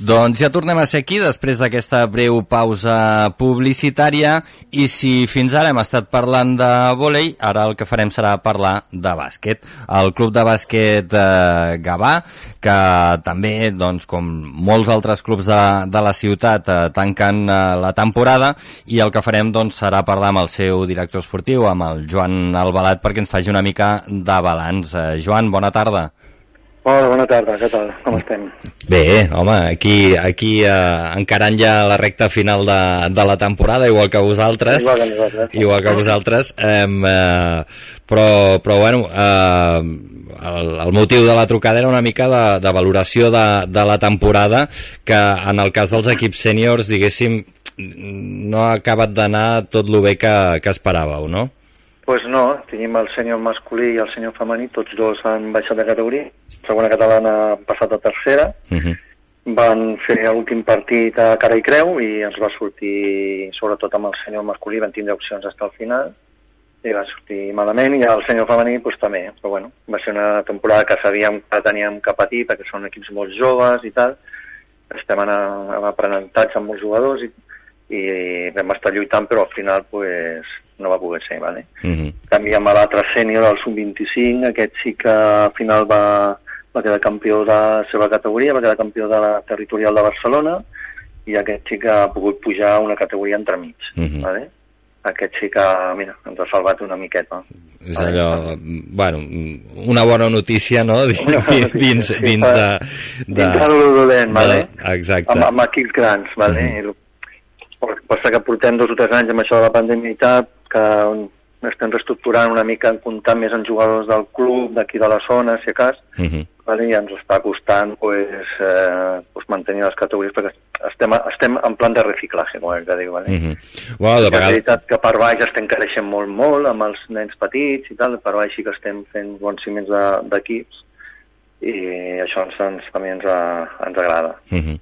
C: Doncs ja tornem a ser aquí després d'aquesta breu pausa publicitària i si fins ara hem estat parlant de vòlei, ara el que farem serà parlar de bàsquet. El club de bàsquet eh, Gavà, que també, doncs, com molts altres clubs de, de la ciutat, eh, tanquen eh, la temporada i el que farem doncs, serà parlar amb el seu director esportiu, amb el Joan Albalat, perquè ens faci una mica de balanç. Eh, Joan, bona tarda.
J: Hola, bona tarda, què tal? Com estem?
C: Bé, home, aquí, aquí eh, encarant ja la recta final de, de la temporada, igual que vosaltres.
J: Igual que nosaltres.
C: Igual que vosaltres. Eh, però, però, bueno, eh, el, el motiu de la trucada era una mica de, de valoració de, de la temporada, que en el cas dels equips sèniors, diguéssim, no ha acabat d'anar tot el bé que, que esperàveu, no?
J: Pues no, tenim el senyor masculí i el senyor femení, tots dos han baixat de categoria. Segona catalana han passat a tercera.
C: Uh -huh.
J: Van fer l'últim partit a cara i creu i ens va sortir, sobretot amb el senyor masculí, van tindre opcions fins al final i va sortir malament i el senyor femení pues, també, però bueno, va ser una temporada que sabíem que teníem que patir perquè són equips molt joves i tal, estem en, en aprenentatge amb molts jugadors i, i vam estar lluitant però al final pues, no va poder ser, vale?
C: Uh -huh.
J: Canviem a l'altre sènior, el sub-25, aquest sí que al final va, va quedar campió de la seva categoria, va quedar campió de la territorial de Barcelona, i aquest sí que ha pogut pujar una categoria entremig,
C: Uh -huh.
J: vale? Aquest sí que, mira, ens ha salvat una miqueta.
C: És allò, bueno, una bona notícia, no? Dins,
J: notícia,
C: dins,
J: sí,
C: dins de... de
J: Dintre de lo dolent, vale?
C: Exacte.
J: Amb, amb equips grans, vale?
C: Mhm.
J: Uh -huh. Passa que portem dos o tres anys amb això de la pandèmia i tal, que estem reestructurant una mica en comptar més en jugadors del club, d'aquí de la zona, si a cas,
C: Uh -huh.
J: vale? i ens està costant pues, eh, pues mantenir les categories perquè estem, estem en plan de reciclatge, com que diu. Vale?
C: Uh -huh. Bueno, de
J: És
C: vegades...
J: veritat que per baix estem creixent molt, molt amb els nens petits i tal, per baix sí que estem fent bons ciments de- d'equips i això ens, ens, també ens, ens agrada.
C: Uh -huh.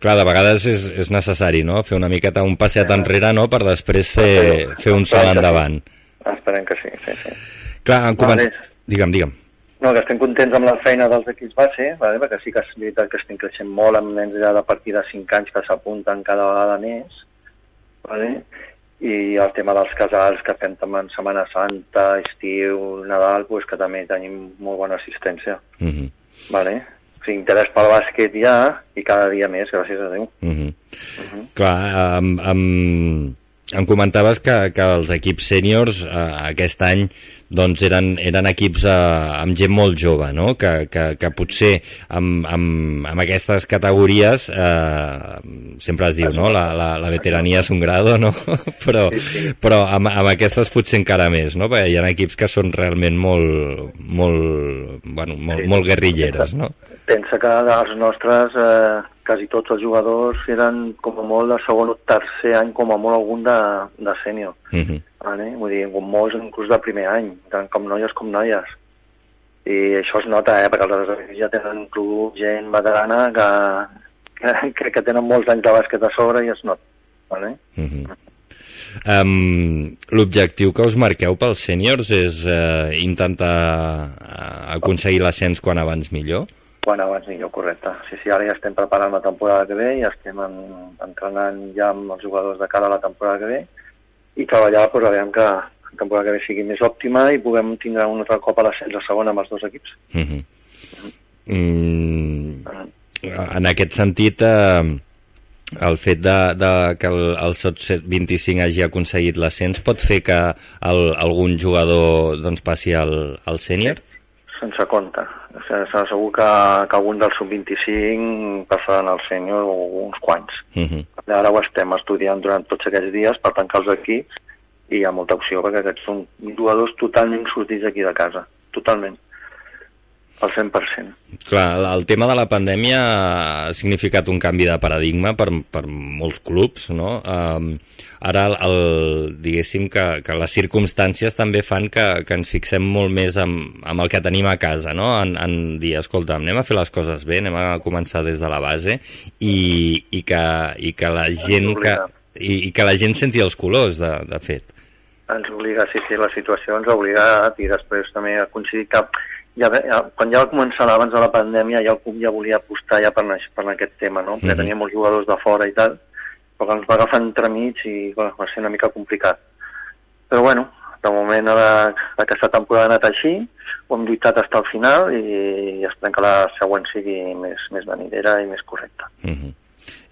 C: Clar, de vegades és, és necessari, no?, fer una miqueta un passeat enrere, no?, per després fer, fer un salt endavant.
J: Esperem que sí, sí, sí.
C: Clar, en coment...
J: Vale.
C: Digue'm, digue'm.
J: No, que estem contents amb la feina dels equips base, vale? perquè sí que és veritat que estem creixent molt amb nens ja de partir de 5 anys que s'apunten cada vegada més, vale? I el tema dels casals que fem també en Setmana Santa, estiu, Nadal, pues, que també tenim molt bona assistència.
C: Uh -huh.
J: Vale? O sigui, interès pel bàsquet ja i cada dia més, gràcies a Déu.
C: Uh -huh.
J: Uh -huh.
C: Clar, amb, amb, em comentaves que, que els equips sèniors eh, aquest any doncs eren, eren equips eh, amb gent molt jove, no? que, que, que potser amb, amb, amb aquestes categories eh, sempre es diu, no? la, la, la veterania és un grado, no? però, però amb, amb aquestes potser encara més, no? perquè hi ha equips que són realment molt, molt, bueno, molt, molt guerrilleres. No?
J: Pensa que els nostres, eh, quasi tots els jugadors eren com a molt de segon o tercer any, com a molt algun de, de sènior.
C: Uh -huh.
J: Vale? Vull dir, molts inclús de primer any, tant com noies com noies. I això es nota, eh? perquè els altres ja tenen club, gent veterana que, que, que, que tenen molts anys de bàsquet a sobre i es nota. Vale?
C: Uh -huh. Um, L'objectiu que us marqueu pels sèniors és uh, intentar uh, aconseguir l'ascens quan abans millor?
J: Quan abans millor, correcte. Sí, sí, ara ja estem preparant la temporada que ve, ja estem en, entrenant ja amb els jugadors de cara a la temporada que ve i treballar pues, a veure que la temporada que ve sigui més òptima i puguem tindre un altre cop a l'ascens a segona amb els dos equips.
C: Uh -huh. mm, en aquest sentit, eh, el fet de, de que el, el SOT 25 hagi aconseguit l'ascens pot fer que el, algun jugador doncs, passi al, al sènior?
J: Sense compte. Segur que, que algun del sub-25 passaran al sènior o uns quants.
C: Uh -huh.
J: Ara ho estem estudiant durant tots aquests dies per tancar els equips i hi ha molta opció perquè aquests són jugadors totalment sortits d'aquí de casa. Totalment. Al 100%.
C: Clar, el tema de la pandèmia ha significat un canvi de paradigma per, per molts clubs, no? Um, ara, el, el, diguéssim que, que les circumstàncies també fan que, que ens fixem molt més amb, amb el que tenim a casa, no? En, en dir, escolta, anem a fer les coses bé, anem a començar des de la base i, i, que, i que la gent que, i, i que la gent senti els colors, de, de fet.
J: Ens obliga, sí, sí, la situació ens ha obligat i després també ha coincidit que ja, ja, quan ja va començar abans de la pandèmia ja el club ja volia apostar ja per, per aquest tema, no? Perquè
C: Mhm.
J: tenia molts jugadors de fora i tal, però que ens va agafar entremig i bueno, va ser una mica complicat. Però bueno, de moment ara aquesta temporada ha anat així, ho hem lluitat fins al final i esperem que la següent sigui més, més venidera i més correcta.
C: Uh -huh.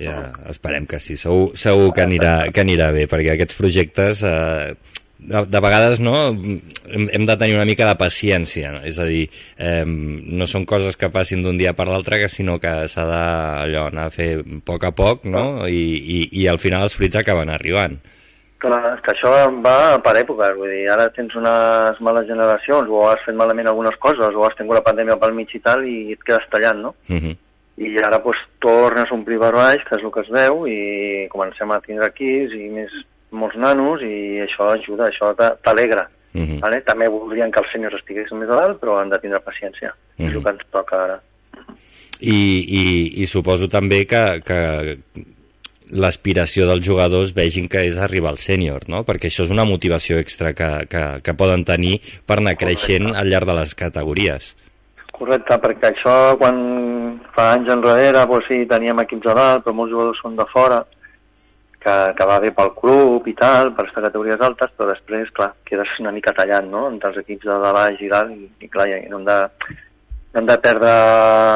C: Ja, esperem que sí, segur, segur que, anirà, que anirà bé, perquè aquests projectes eh, de, de vegades no, hem, hem de tenir una mica de paciència, no? és a dir, eh, no són coses que passin d'un dia per l'altre, que sinó que s'ha d'allò anar a fer a poc a poc, no? I, i, i al final els fruits acaben arribant.
J: Clar, és que això va per èpoques, vull dir, ara tens unes males generacions, o has fet malament algunes coses, o has tingut la pandèmia pel mig i tal, i et quedes tallant, no?
C: Uh -huh.
J: I ara doncs, tornes a omplir barbaix, que és el que es veu, i comencem a tindre equips i més, molts nanos, i això ajuda, això t'a- t'alegra.
C: Uh -huh.
J: Vale? També voldrien que els senyors estiguessin més a dalt, però han de tindre paciència.
C: Mhm.
J: És el que ens toca ara.
C: I, i, i suposo també que, que l'aspiració dels jugadors vegin que és arribar al sènior, no? perquè això és una motivació extra que, que, que poden tenir per anar creixent al llarg de les categories.
J: Correcte, perquè això quan fa anys enrere doncs sí, teníem equips a dalt, però molts jugadors són de fora, que, que va bé pel club i tal, per estar categories altes, però després, clar, quedes una mica tallant, no?, entre els equips de, de baix i dalt, i, i clar, i no hem de, no hem de perdre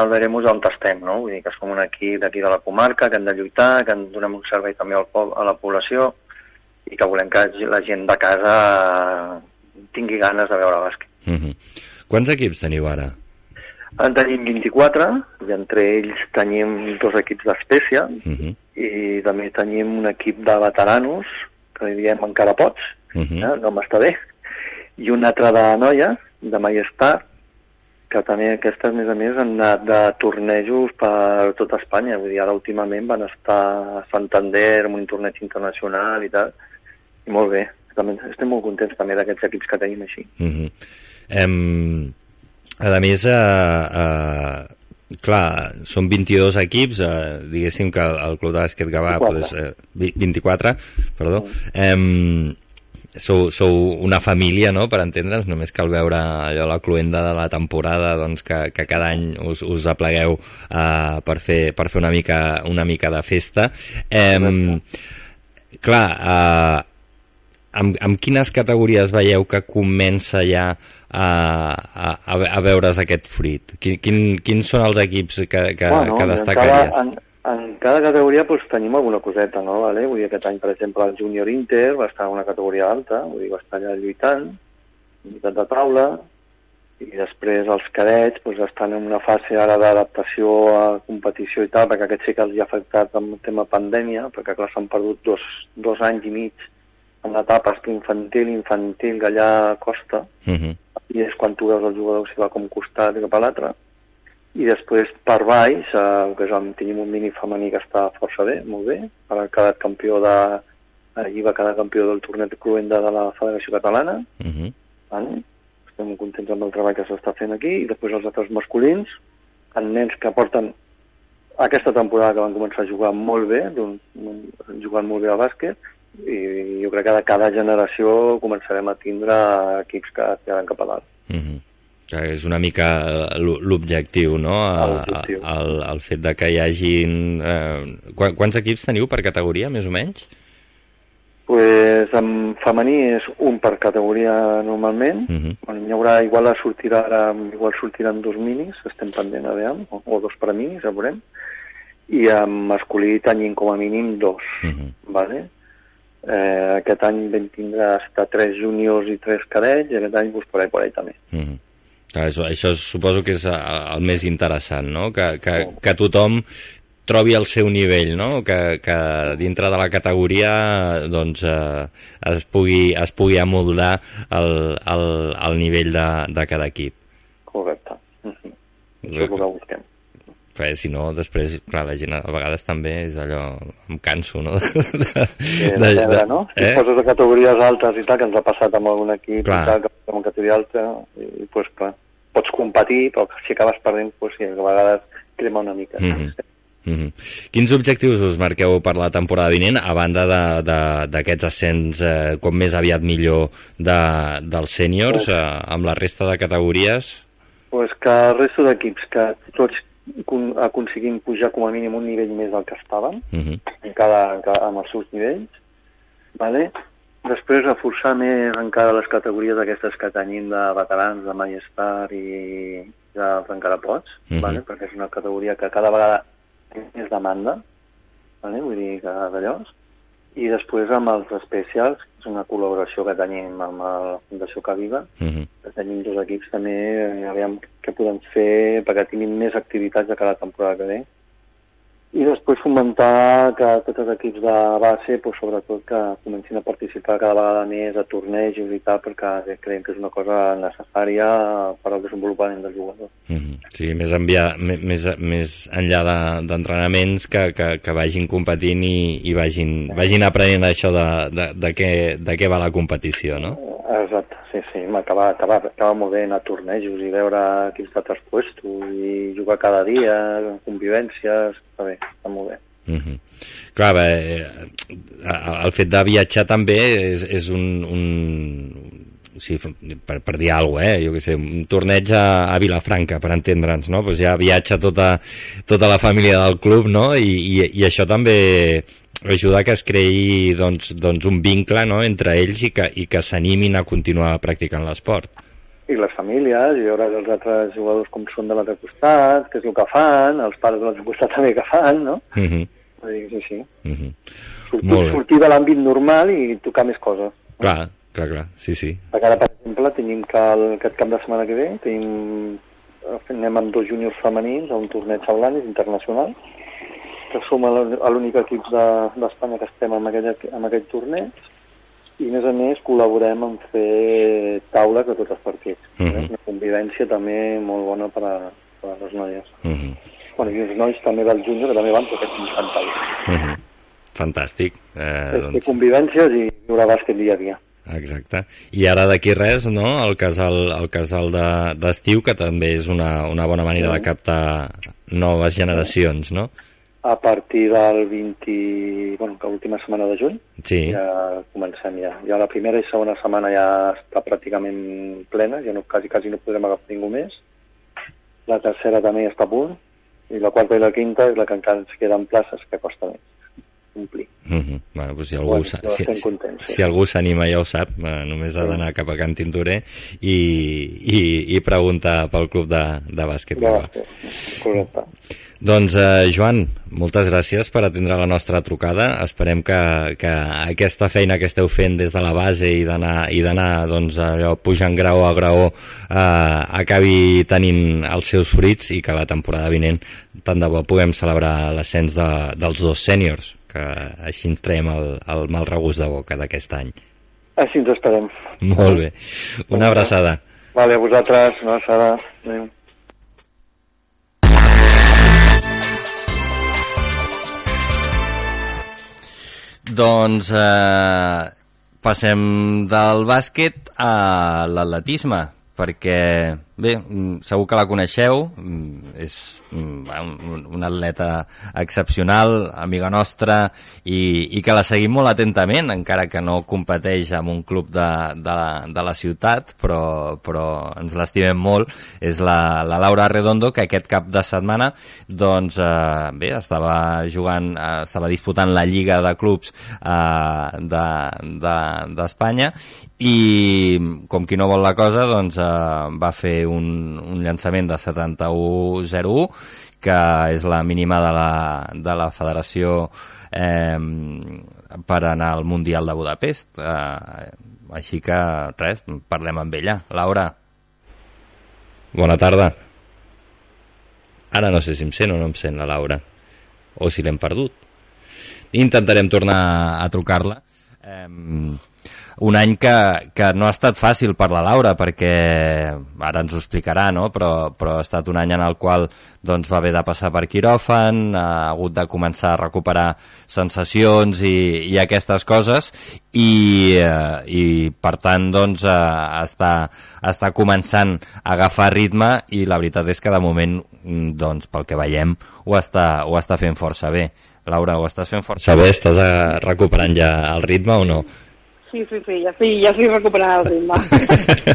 J: el Veremus on estem, no? Vull dir que som un equip d'aquí de la comarca, que hem de lluitar, que en donem un servei també al poble, a la població, i que volem que la gent de casa tingui ganes de veure bàsquet.
C: Uh -huh. Quants equips teniu ara?
J: En tenim 24, i entre ells tenim dos equips d'espècia,
C: Uh -huh.
J: i també tenim un equip de veteranos, que li diem encara pots,
C: Uh -huh.
J: eh? el nom està bé, i un altre de noies, de Majestat, que també aquestes, a més a més, han anat de tornejos per tot Espanya. Vull dir, ara últimament van estar a Santander amb un torneig internacional i tal, i molt bé. També, estem molt contents també d'aquests equips que tenim així.
C: Uh -huh. em, a més, eh, eh, clar, són 22 equips, eh, diguéssim que el, el Club de Bàsquet Gavà
J: 24.
C: pues, eh, vi- 24, perdó, em, sou, sou una família, no?, per entendre'ns, només cal veure allò, la cluenda de la temporada, doncs, que, que cada any us, us aplegueu eh, per, fer, per fer una mica, una mica de festa. Em, clar, eh, amb, amb quines categories veieu que comença ja a, a, a, veure's aquest fruit? Quin, quin, quins són els equips que, que, que
J: de
C: destacaries?
J: cara, en, En cada categoria doncs, tenim alguna coseta, no? Vale? Vull dir, aquest any, per exemple, el Júnior Inter va estar en una categoria alta, vull dir, va estar allà lluitant, lluitant de taula, i després els cadets doncs, estan en una fase ara d'adaptació a competició i tal, perquè aquest sí que els hi ha afectat amb el tema pandèmia, perquè clar, s'han perdut dos, dos anys i mig en etapes infantil, infantil, que allà costa,
C: Uh -huh.
J: i és quan tu veus el jugador si va com costat i cap a l'altre. I després per baix, eh, que el, tenim un mini femení que està força bé, molt bé, ha quedat campió de... Allí va quedar campió del torneig Cruenda de la Federació Catalana,
C: Uh -huh.
J: vale? estem contents amb el treball que s'està fent aquí, i després els altres masculins, en nens que porten aquesta temporada que van començar a jugar molt bé, jugant molt bé al bàsquet, i jo crec que de cada generació començarem a tindre equips que tiraran cap a dalt.
C: -huh. Que és una mica l'o- l'objectiu, no? A- El, el fet de que hi hagin... Eh, quan- quants equips teniu per categoria, més o menys?
J: pues, en femení és un per categoria normalment.
C: Uh -huh.
J: Bueno, n'hi haurà, igual sortirà ara, igual sortiran dos minis, estem pendent a veure, o, o dos per minis, ja veurem. I en masculí tenim com a mínim dos,
C: Uh -huh.
J: vale? Eh, aquest any vam tindre hasta tres júniors i tres cadets, i aquest any pues, per ahí, també.
C: Uh -huh. Clar, això, això suposo que és eh, el més interessant, no? Que, que, que tothom trobi el seu nivell, no? Que, que dintre de la categoria doncs, eh, es, pugui, es pugui amoldar el, el, el nivell de, de cada equip.
J: Correcte. Uh -huh. Això és el que busquem.
C: Perquè si no, després, clar, la gent a vegades també és allò... Em canso, no?
J: Eh, de, de, de, no? Si
C: eh?
J: poses de categories altes i tal, que ens ha passat amb algun equip
C: Clar.
J: i tal, que amb una categoria alta, i, i pues, clar, pots competir, però si acabes perdent, pues, sí, a vegades crema una mica.
C: Mhm. Mhm. Quins objectius us marqueu per la temporada vinent, a banda de- de- d'aquests ascens eh, com més aviat millor de, dels sèniors, eh, amb la resta de categories?
J: Pues que el resto d'equips que tots con- aconseguim pujar com a mínim un nivell més del que estaven,
C: Mhm.
J: en cada, en cada, amb els seus nivells, vale? després reforçar més encara les categories aquestes que tenim de veterans, de Majestar i d'altres encara pots,
C: Mhm.
J: vale? perquè és una categoria que cada vegada té més demanda, vale? vull dir que d'allò, i després amb els especials, que és una col·laboració que tenim amb la Fundació Caviva,
C: Mhm.
J: que tenim dos equips també, eh, aviam què podem fer perquè tinguin més activitats de cada temporada que ve. I després fomentar que tots els equips de base, pues, sobretot que comencin a participar cada vegada més a tornejos i tal, perquè creiem que és una cosa necessària per al desenvolupament del jugador.
C: Mhm. Sí, més, enviar, més, més, enllà de- d'entrenaments que, que, que vagin competint i, i vagin, vagin aprenent això de, de, de, què, de què va la competició, no?
J: Exacte, sí, sí, m'acaba acaba, acaba molt bé anar a tornejos i veure equips d'altres puestos i jugar cada dia, convivències, està bé, està molt bé.
C: Mm -hmm. Clar, bé, eh, el fet de viatjar també és, és un, un sigui, per, per dir alguna cosa, eh? jo què sé, un torneig a, a Vilafranca, per entendre'ns, no? Pues ja viatja tota, tota la família del club, no? I, i, i això també ajuda que es creï doncs, doncs un vincle no? entre ells i que, i que s'animin a continuar practicant l'esport.
J: I les famílies, i veure els altres jugadors com són de l'altre costat, què és el que fan, els pares de l'altre costat també que fan, no?
C: Mm -hmm.
J: Vull dir, sí, sí.
C: Mm -hmm.
J: Sortir, sortir de l'àmbit normal i tocar més coses.
C: Clar, clar, clar, sí, sí.
J: Perquè ara, per exemple, tenim que el, aquest cap de setmana que ve tenim, anem amb dos júniors femenins a un torneig a Blanes internacional, que som l'ú- l'únic equip de- d'Espanya que estem en aquest, en aquest torneig, i a més a més col·laborem en fer taules de tots els partits.
C: Mhm.
J: eh? Una convivència també molt bona per a, per a les noies.
C: Mm -hmm.
J: Bueno, i els nois també del júnior, que també van, perquè és fantàstic.
C: Mm -hmm. Fantàstic. Eh, doncs,
J: convivències i viure bàsquet dia a dia.
C: exacte. I ara d'aquí res, no?, el casal, el casal de- d'estiu, que també és una, una bona manera de captar noves generacions, no?
J: A partir del 20... Bueno, que l'última setmana de juny,
C: Sí.
J: ja comencem ja. Ja la primera i segona setmana ja està pràcticament plena, ja no, quasi, quasi no podrem agafar ningú més. La tercera també ja està a punt, i la quarta i la quinta és la que encara ens queden places, que costa més. complir.
C: Mm -hmm. bueno, doncs si algú,
J: Bueno,
C: si, si,
J: contents, sí.
C: si algú s'anima ja ho sap, eh, només ha d'anar cap a Can Tintorer i, i, i preguntar pel club de, de bàsquet.
J: De bàsquet, correcte.
C: Doncs, eh, Joan, moltes gràcies per atendre la nostra trucada. Esperem que, que aquesta feina que esteu fent des de la base i d'anar doncs, allò pujant grau a grau eh, acabi tenint els seus fruits i que la temporada vinent tant de bo puguem celebrar l'ascens de, dels dos sèniors, que així ens traiem el, el mal regust de boca d'aquest any.
J: Així ens esperem.
C: Molt bé. Una abraçada.
J: Vale, a vosaltres, una abraçada. Adéu.
C: Doncs eh, passem del bàsquet a l'atletisme, perquè, bé, mm, segur que la coneixeu, mm, és mm, un, atleta excepcional, amiga nostra, i, i que la seguim molt atentament, encara que no competeix amb un club de, de, de la ciutat, però, però ens l'estimem molt, és la, la Laura Redondo, que aquest cap de setmana doncs, eh, bé, estava jugant, eh, estava disputant la Lliga de Clubs eh, d'Espanya de, d'Espanya i com qui no vol la cosa doncs eh, va fer un, un llançament de 71-01 que és la mínima de la, de la federació eh, per anar al Mundial de Budapest. Eh, així que res, parlem amb ella. Laura. Bona tarda. Ara no sé si em sent o no em sent la Laura o si l'hem perdut. Intentarem tornar a trucar-la eh, un any que, que no ha estat fàcil per la Laura perquè ara ens ho explicarà no? però, però ha estat un any en el qual doncs, va haver de passar per quiròfan ha hagut de començar a recuperar sensacions i, i aquestes coses i, eh, i per tant doncs, eh, està, està començant a agafar ritme i la veritat és que de moment mm, doncs, pel que veiem ho està, ho està fent força bé Laura, ho estàs fent força bé? Estàs eh, recuperant ja el ritme o no?
K: Sí, sí, sí, ja estic, ja estic recuperant el ritme.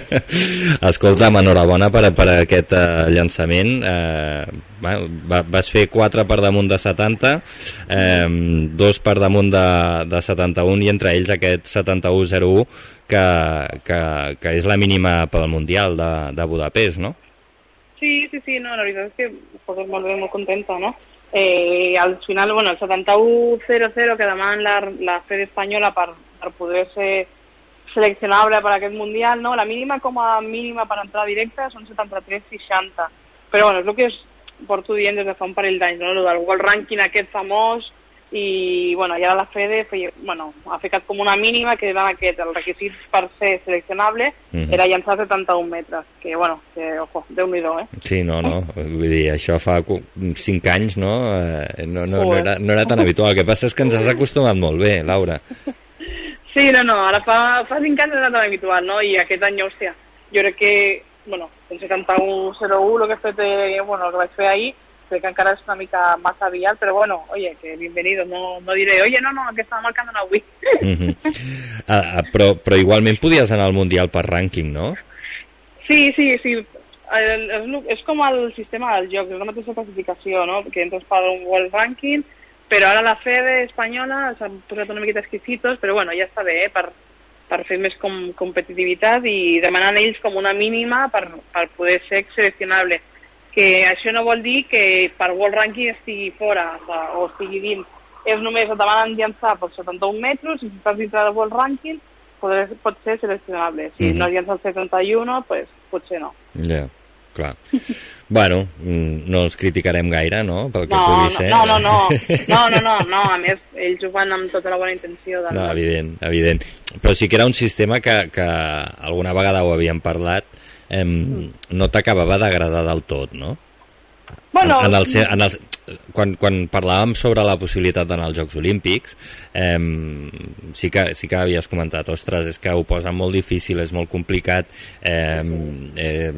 C: Escolta'm, enhorabona per, per aquest uh, llançament. Uh, va, va, vas fer 4 per damunt de 70, um, 2 per damunt de, de 71 i entre ells aquest 71-01 que, que, que és la mínima pel Mundial de, de Budapest, no?
K: Sí, sí, sí, no, la veritat és que pues, molt bé, molt contenta, no? Eh, al final, bueno, el 71-00 que demanen la, la Fed espanyola per, per poder ser seleccionable per aquest Mundial, no? La mínima com a mínima per entrar directa són 73-60. Però, bueno, és el que es porto dient des de fa un parell d'anys, no? El del World Ranking aquest famós, i, bueno, ja la Fede feia, bueno, ha ficat com una mínima que era aquest, el requisit per ser seleccionable
C: Mhm.
K: era llançar 71 metres, que, bueno, que, ojo, déu-n'hi-do, eh?
C: Sí, no, no, vull dir, això fa 5 anys, no? Eh, no, no, no, era, no era tan habitual. El que passa és que ens has acostumat molt bé, Laura.
K: Sí, no, no, ara fa, fa 5 anys era tan habitual, no? I aquest any, hòstia, jo crec que, bueno, el 71-01, el que he fet, eh, bueno, el que vaig fer ahir, crec que encara és una mica massa aviat, però bueno, oye, que bienvenido, no, no diré, oye, no, no, que estava marcant avui.
C: Mhm. Ah, ah, però, però igualment podies anar al Mundial per rànquing, no?
K: Sí, sí, sí. El, és, com el sistema del joc, és la mateixa classificació, no? Que entres per un World Ranking, però ara la Fede espanyola s'han posat una miqueta exquisitos, però bueno, ja està bé, eh? per, per fer més com, competitivitat i demanen ells com una mínima per, per poder ser seleccionable. Que això no vol dir que per World Ranking estigui fora o, estigui dins. És només et demanen llançar per 71 metres i si estàs dintre del World Ranking poder, pot ser seleccionable. Si
C: Mhm.
K: no llença el 71, pues, potser no.
C: Ja, clar. bueno, mm, no els criticarem gaire, no?, pel que
K: No,
C: pugui
K: no,
C: ser.
K: no, no, no, no, no, no, no, a més, ells ho fan amb tota la bona intenció. Del...
C: No, evident, evident. Però sí que era un sistema que, que alguna vegada ho havíem parlat, eh, no t'acabava d'agradar del tot, no?
K: Bueno,
C: en, en el, en el, quan, quan parlàvem sobre la possibilitat d'anar als Jocs Olímpics, eh, sí, que, sí que havies comentat, ostres, és que ho posa molt difícil, és molt complicat, eh, eh,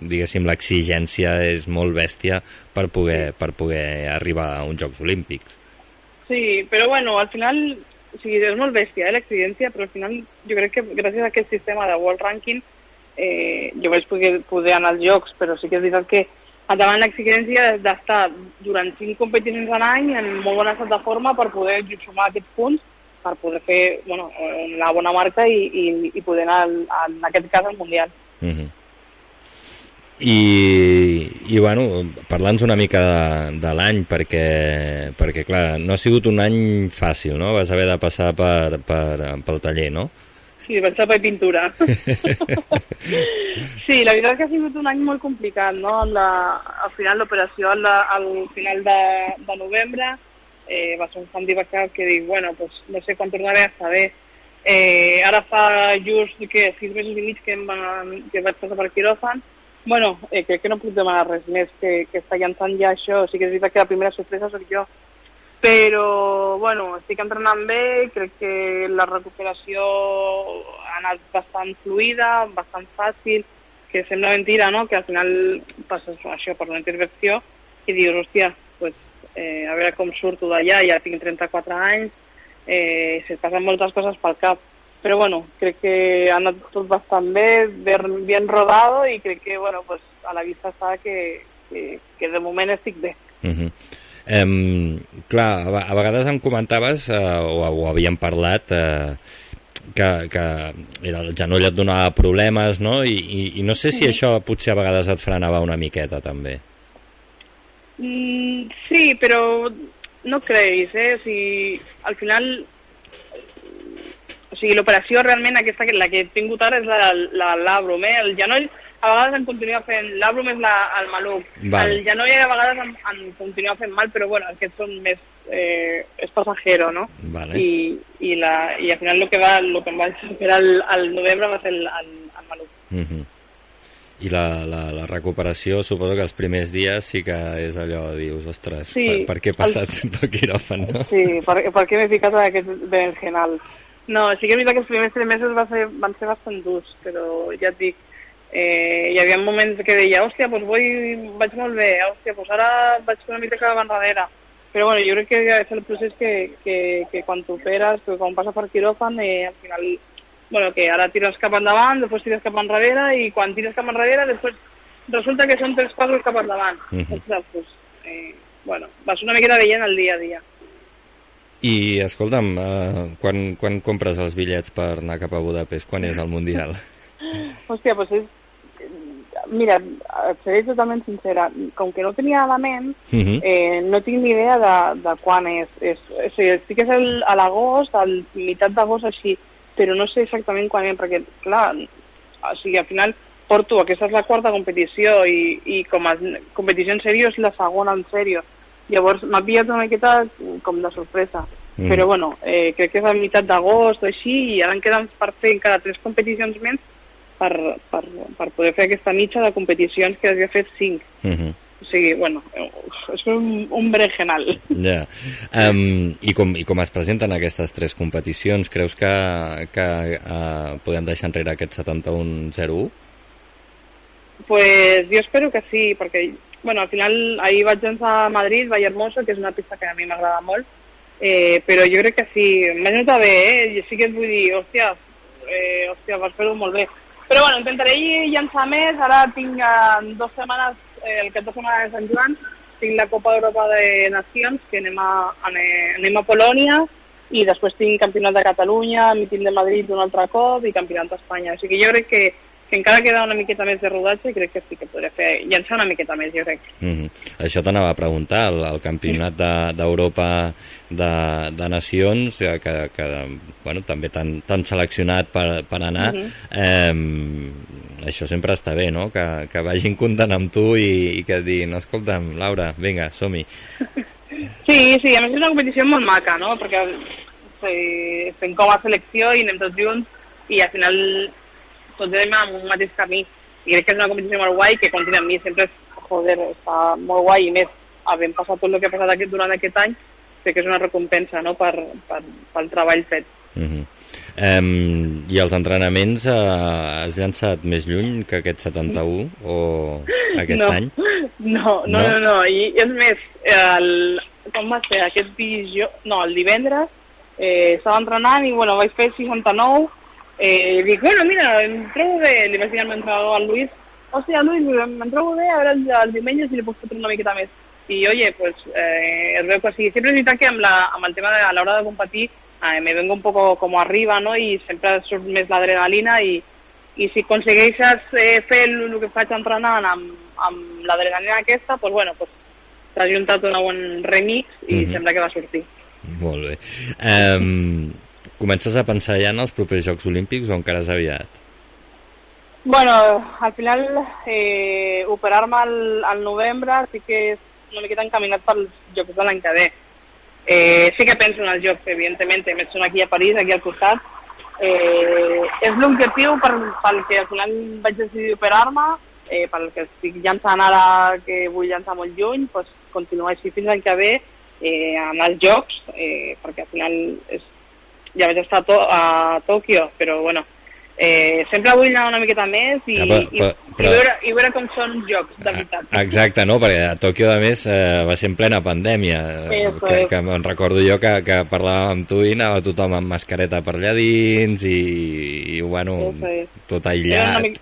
C: diguéssim, l'exigència és molt bèstia per poder, per poder arribar a uns Jocs Olímpics.
K: Sí, però bueno, al final, o sigui, és molt bèstia, eh, l'exigència, però al final jo crec que gràcies a aquest sistema de World Ranking eh, jo vaig poder, poder anar als jocs, però sí que és veritat que davant l'exigència d'estar durant cinc competicions a l'any en molt bon estat de forma per poder sumar aquests punts per poder fer bueno, la bona marca i, i, i poder anar, al, en aquest cas, al Mundial.
C: Uh -huh. I, i bueno, parla'ns una mica de, de l'any perquè, perquè clar, no ha sigut un any fàcil, no? Vas haver de passar per, per, pel taller, no?
K: Sí, vaig fer pintura. sí, la veritat és que ha sigut un any molt complicat, no? La, al final l'operació al, al final de, de novembre eh, va ser un handicap que dic, bueno, pues, no sé quan tornaré a bé. Eh, ara fa just que sis mesos i mig que, em va, que vaig passar per quiròfan. Bueno, eh, crec que no puc demanar res més que, que està llançant ja això. Sí que és veritat que la primera sorpresa soc jo. Però, bueno, estic entrenant bé, crec que la recuperació ha anat bastant fluida, bastant fàcil, que sembla mentira, no?, que al final passes això per una intervenció i dius, hòstia, pues, eh, a veure com surto d'allà, ja tinc 34 anys, eh, se passen moltes coses pel cap. Però bueno, crec que ha anat tot bastant bé, ben, bien rodado i crec que bueno, pues, a la vista està que, que, que de moment estic bé.
C: Uh -huh. Um, clar, a, a vegades em comentaves, uh, o, o havíem parlat, uh, que, que era el genoll et donava problemes, no? I, i, i no sé si això potser a vegades et frenava una miqueta, també.
K: Mm, sí, però no creguis, eh? O sigui, al final... O sigui, l'operació realment aquesta, la que he tingut ara és la, la, l'àbrum, eh? El genoll a vegades em continua fent... L'àbrum és la, el maluc.
C: Vale.
K: El genoll a vegades em, em continua fent mal, però bueno, aquests són més... Eh, és passajero, no?
C: Vale.
K: I, i, la, I al final el que, va, el que em va esperar al, al novembre va ser el, el, el maluc.
C: Uh -huh. I la, la, la recuperació, suposo que els primers dies sí que és allò, dius, ostres,
K: Sí,
C: per, per què he passat
K: el-
C: pel quiròfan, no?
K: Sí, per, per què m'he ficat en aquest berenjenal? No, sí que és veritat que els primers tres mesos va ser, van ser bastant durs, però ja et dic, eh, hi havia moments que deia, hòstia, doncs vull, vaig molt bé, hòstia, doncs ara vaig una mica cap enrere. Però bueno, jo crec que és el procés que, que, que quan t'operes, que quan passa per quiròfan, eh, al final, bueno, que ara tires cap endavant, després tires cap enrere, i quan tires cap enrere, després resulta que són tres passos cap endavant.
C: Mhm.
K: Ostres, doncs, eh, bueno, vas una miqueta veient el dia a dia.
C: I, escolta'm, uh, quan, quan compres els bitllets per anar cap a Budapest? Quan és el Mundial?
K: Hòstia, doncs és... Mira, et seré totalment sincera. Com que no tenia a la ment,
C: Mhm.
K: eh, no tinc ni idea de, de quan és. és o sigui, sí que és el, a l'agost, a la meitat d'agost així, però no sé exactament quan és, perquè, clar, o sigui, al final porto, aquesta és la quarta competició i, i com a competició en sèrio és la segona en sèrio. Llavors m'ha pillat una miqueta com de sorpresa.
C: Mm.
K: Però bueno, eh, crec que és a meitat d'agost o així i ara em queden per fer encara tres competicions més per, per, per poder fer aquesta mitja de competicions que havia fet cinc.
C: Uh -huh.
K: O sigui, bueno, eh, és un, un berenjenal.
C: Ja. Um, i, com, I com es presenten aquestes tres competicions? Creus que, que uh, podem deixar enrere aquest 71-01?
K: Pues jo espero que sí, perquè bueno, al final ahir vaig llançar a Madrid, Vall Hermoso, que és una pista que a mi m'agrada molt, eh, però jo crec que sí, m'ha notat bé, eh? Jo sí que et vull dir, hòstia, eh, hòstia, vas fer-ho molt bé. Però bueno, intentaré llançar més, ara tinc eh, dues setmanes, eh, el cap de setmana de Sant Joan, tinc la Copa d'Europa de Nacions, que anem a, ane- anem a Polònia, i després tinc Campionat de Catalunya, Míting de Madrid un altre cop i Campionat d'Espanya. Sigui que jo crec que, que encara queda una miqueta més de rodatge crec que sí que podré fer, llançar una miqueta més, jo crec.
C: Uh -huh. Això t'anava a preguntar, el, el campionat de- d'Europa de, de Nacions, eh, que, que bueno, també t'han seleccionat per, per anar,
K: Mhm.
C: eh, això sempre està bé, no?, que, que vagin comptant amb tu i, i que et diguin, escolta'm, Laura, vinga, som-hi.
K: Sí, sí, a més és una competició molt maca, no? Perquè fem com a selecció i anem tots junts i al final tots anem en un mateix camí. I crec que és una competició molt guai que continua amb mi sempre és, joder, està molt guai i més havent passat tot el que ha passat aquest, durant aquest any crec que és una recompensa no? per, per, pel treball fet.
C: Uh -huh. um, I els entrenaments, uh, has llançat més lluny que aquest 71 o aquest
K: no.
C: any?
K: No, no,
C: No?
K: no, no, i és més, el, com va ser aquest dijous, no, el divendres, eh, estava entrenant i, bueno, vaig fer 69, eh, dic, bueno, mira, em trobo bé, li vaig dir al meu entrenador, al Luis, hòstia, Luis, em, trobo bé, a veure el, el diumenge si li puc fotre una miqueta més. I, oye, pues, eh, es veu que sí. Sempre és veritat que amb, la, amb el tema de a l'hora de competir eh, me vengo un poco como arriba, no? I sempre surt més l'adrenalina i, i si aconsegueixes eh, fer el, el que faig entrenant amb, amb l'adrenalina aquesta, pues, bueno, pues, s'ha juntat un bon remix i
C: Mhm.
K: sembla que va sortir.
C: Molt bé. Um, comences a pensar ja en els propers Jocs Olímpics o encara és aviat?
K: Bueno, al final eh, operar-me al, al novembre sí que és una miqueta encaminat pels Jocs de l'any que ve. Eh, sí que penso en els Jocs, evidentment, més són aquí a París, aquí al costat. Eh, és l'objectiu per, pel que al final vaig decidir operar-me, eh, pel que estic llançant ara, que vull llançar molt lluny, pues, continuar així fins l'any que ve eh, amb els Jocs, eh, perquè al final és, ja vaig estar a, to a Tòquio, però bueno, eh, sempre vull anar una miqueta més i,
C: Ja, però-
K: i,
C: però-
K: i,
C: però- Ah,
K: veure, i veure com són jocs, de veritat.
C: Exacte, no? Perquè a Tòquio, a més, eh, va ser en plena pandèmia. eh,
K: Eso
C: que, que me'n recordo jo que, que parlàvem amb tu i anava tothom amb mascareta per allà dins i, i bueno,
K: Eso es.
C: tot aïllat.
K: mica,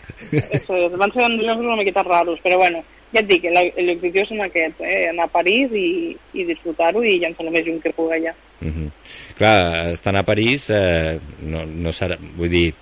K: eso es, van ser uns jocs una miqueta raros, però bueno, ja et dic, l'objectiu és aquest, eh, anar a París i, i disfrutar-ho i llançar el més lluny que pugui allà.
C: Mhm. Clar, estant a París eh, no, no serà, vull dir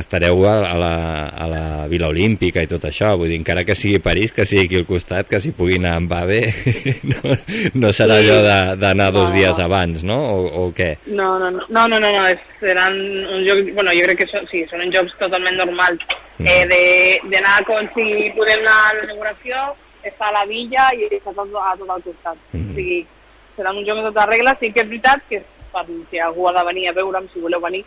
C: estareu a, a, la, a la Vila Olímpica i tot això, vull dir, encara que sigui París, que sigui aquí al costat, que s'hi pugui anar amb AVE, no, no serà
K: Sí.
C: allò d'anar dos
K: No.
C: dies abans, no? O, o què?
K: No, no, no, no, no, no, no seran uns jocs, bueno, jo crec que són, sí, són uns jocs totalment normals, eh, de- d'anar com si podem anar a l'inauguració, estar a la villa i estar tot, a tot el costat. O sigui, seran un joc de totes regles, sí que és veritat que per si algú ha de venir a veure'm, si voleu venir,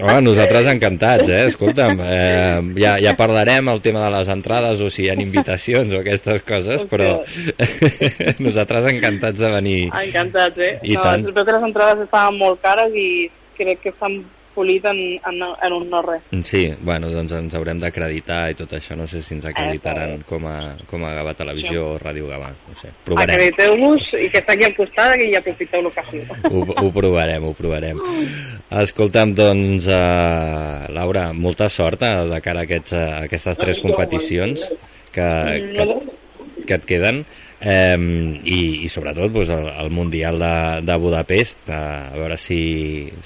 C: Home, nosaltres encantats, eh? Escolta'm, eh, ja, ja parlarem el tema de les entrades o si hi ha invitacions o aquestes coses, però nosaltres encantats de venir.
K: encantats, eh?
C: I
K: no,
C: tant.
K: Les entrades estaven molt cares i crec que s'han polit en, en, en un no res.
C: Sí, bueno, doncs ens haurem d'acreditar i tot això, no sé si ens acreditaran com a, com a Gavà Televisió o Ràdio Gavà, no sé, provarem.
K: Acrediteu-vos i que està aquí al costat i aprofiteu l'ocasió.
C: Ho, ho provarem, ho provarem. Escolta'm, doncs, uh, Laura, molta sort eh, de cara a, aquests, a aquestes tres competicions que, que, que et queden eh, i, i sobretot doncs, el, el Mundial de, de Budapest a veure si,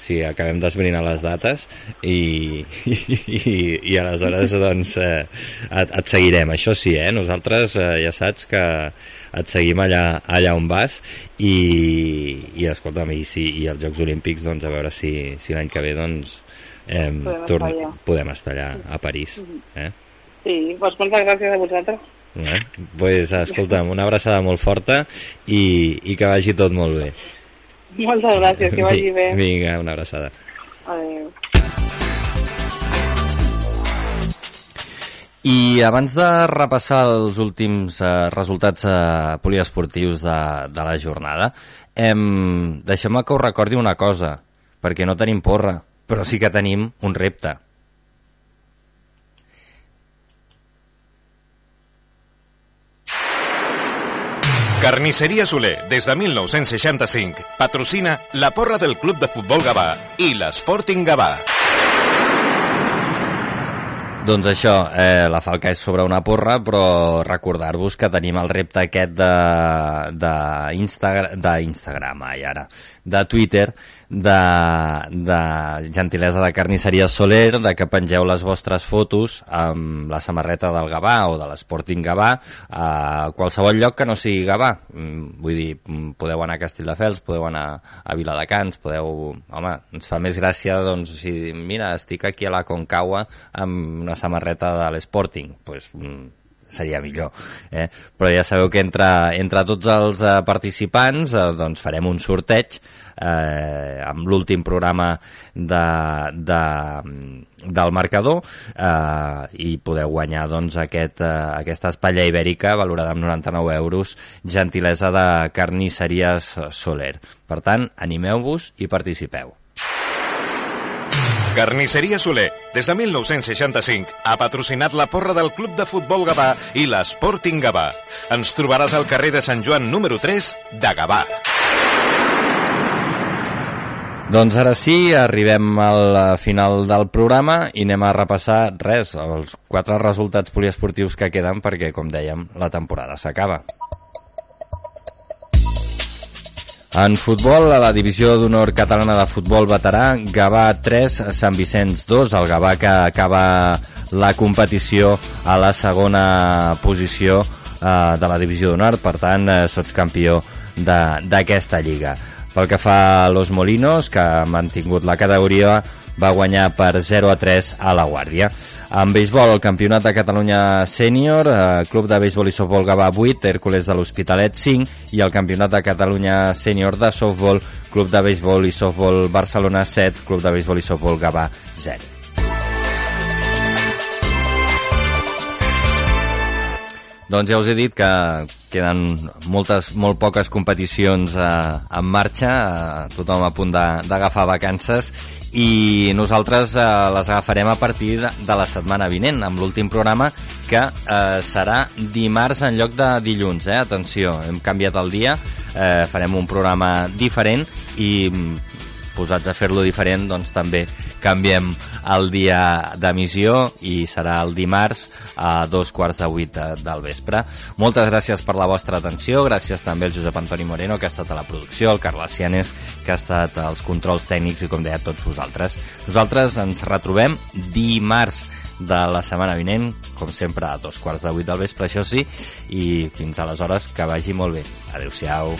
C: si acabem d'esbrinar les dates i, i, i, i aleshores doncs eh, et, et seguirem, això sí eh? nosaltres eh, ja saps que et seguim allà, allà on vas i, i escolta'm, i, si, i els Jocs Olímpics doncs a veure si, si l'any que ve doncs eh,
K: Podem estar allà.
C: podem estar allà a París eh?
K: Sí, doncs moltes gràcies a vosaltres.
C: Eh? pues, escolta'm, una abraçada molt forta i, i que vagi tot molt bé.
K: Moltes gràcies, que vagi bé.
C: Vinga, una abraçada.
K: Adéu.
C: I abans de repassar els últims eh, resultats eh, poliesportius de, de la jornada, em, deixem-me que us recordi una cosa, perquè no tenim porra, però sí que tenim un repte.
A: Carnisseria Soler, des de 1965, patrocina la porra del Club de Futbol Gavà i l'Sporting Gavà.
C: Doncs això, eh, la falca és sobre una porra, però recordar-vos que tenim el repte aquest de, de, Instagram, de Instagram, ai, ara, de Twitter, de, de gentilesa de carnisseria Soler, de que pengeu les vostres fotos amb la samarreta del Gavà o de l'Sporting Gavà a qualsevol lloc que no sigui Gavà. Mm, Vull dir, mm, podeu anar a Castelldefels, podeu anar a Viladecans, podeu... Home, ens fa més gràcia, doncs, si, mira, estic aquí a la Concagua amb una samarreta de l'Sporting, doncs pues, mm, seria millor. Eh? Però ja sabeu que entre, entre tots els eh, participants eh, doncs farem un sorteig eh, amb l'últim programa de, de, del marcador eh, i podeu guanyar doncs, aquest, eh, aquesta espatlla ibèrica valorada amb 99 euros gentilesa de carnisseries Soler. Per tant, animeu-vos i participeu.
A: Carnisseria Soler, des de 1965, ha patrocinat la porra del Club de Futbol Gavà i l'Sporting Gavà. Ens trobaràs al carrer de Sant Joan número 3 de Gavà.
C: Doncs ara sí, arribem al final del programa i anem a repassar res, els quatre resultats poliesportius que queden perquè, com dèiem, la temporada s'acaba. En futbol, a la divisió d'honor catalana de futbol veterà, Gavà 3, Sant Vicenç 2, el Gavà que acaba la competició a la segona posició eh, de la divisió d'honor, per tant, eh, sots campió d'aquesta lliga. Pel que fa a Los Molinos, que ha mantingut la categoria, va guanyar per 0 a 3 a la Guàrdia. En béisbol, el Campionat de Catalunya Sènior, eh, Club de Béisbol i Softbol Gavà 8, Hèrcules de l'Hospitalet 5 i el Campionat de Catalunya Sènior de Softbol, Club de Béisbol i Softbol Barcelona 7, Club de Béisbol i Softbol Gavà 0. Doncs ja us he dit que queden moltes, molt poques competicions eh, en marxa, eh, tothom a punt d'agafar vacances i nosaltres eh, les agafarem a partir de, la setmana vinent amb l'últim programa que eh, serà dimarts en lloc de dilluns eh? atenció, hem canviat el dia eh, farem un programa diferent i posats a fer-lo diferent, doncs també canviem el dia d'emissió i serà el dimarts a dos quarts de vuit del vespre. Moltes gràcies per la vostra atenció, gràcies també al Josep Antoni Moreno, que ha estat a la producció, al Carles Cianes, que ha estat als controls tècnics i, com deia, tots vosaltres. Nosaltres ens retrobem dimarts de la setmana vinent, com sempre a dos quarts de vuit del vespre, això sí, i fins aleshores que vagi molt bé. Adéu-siau.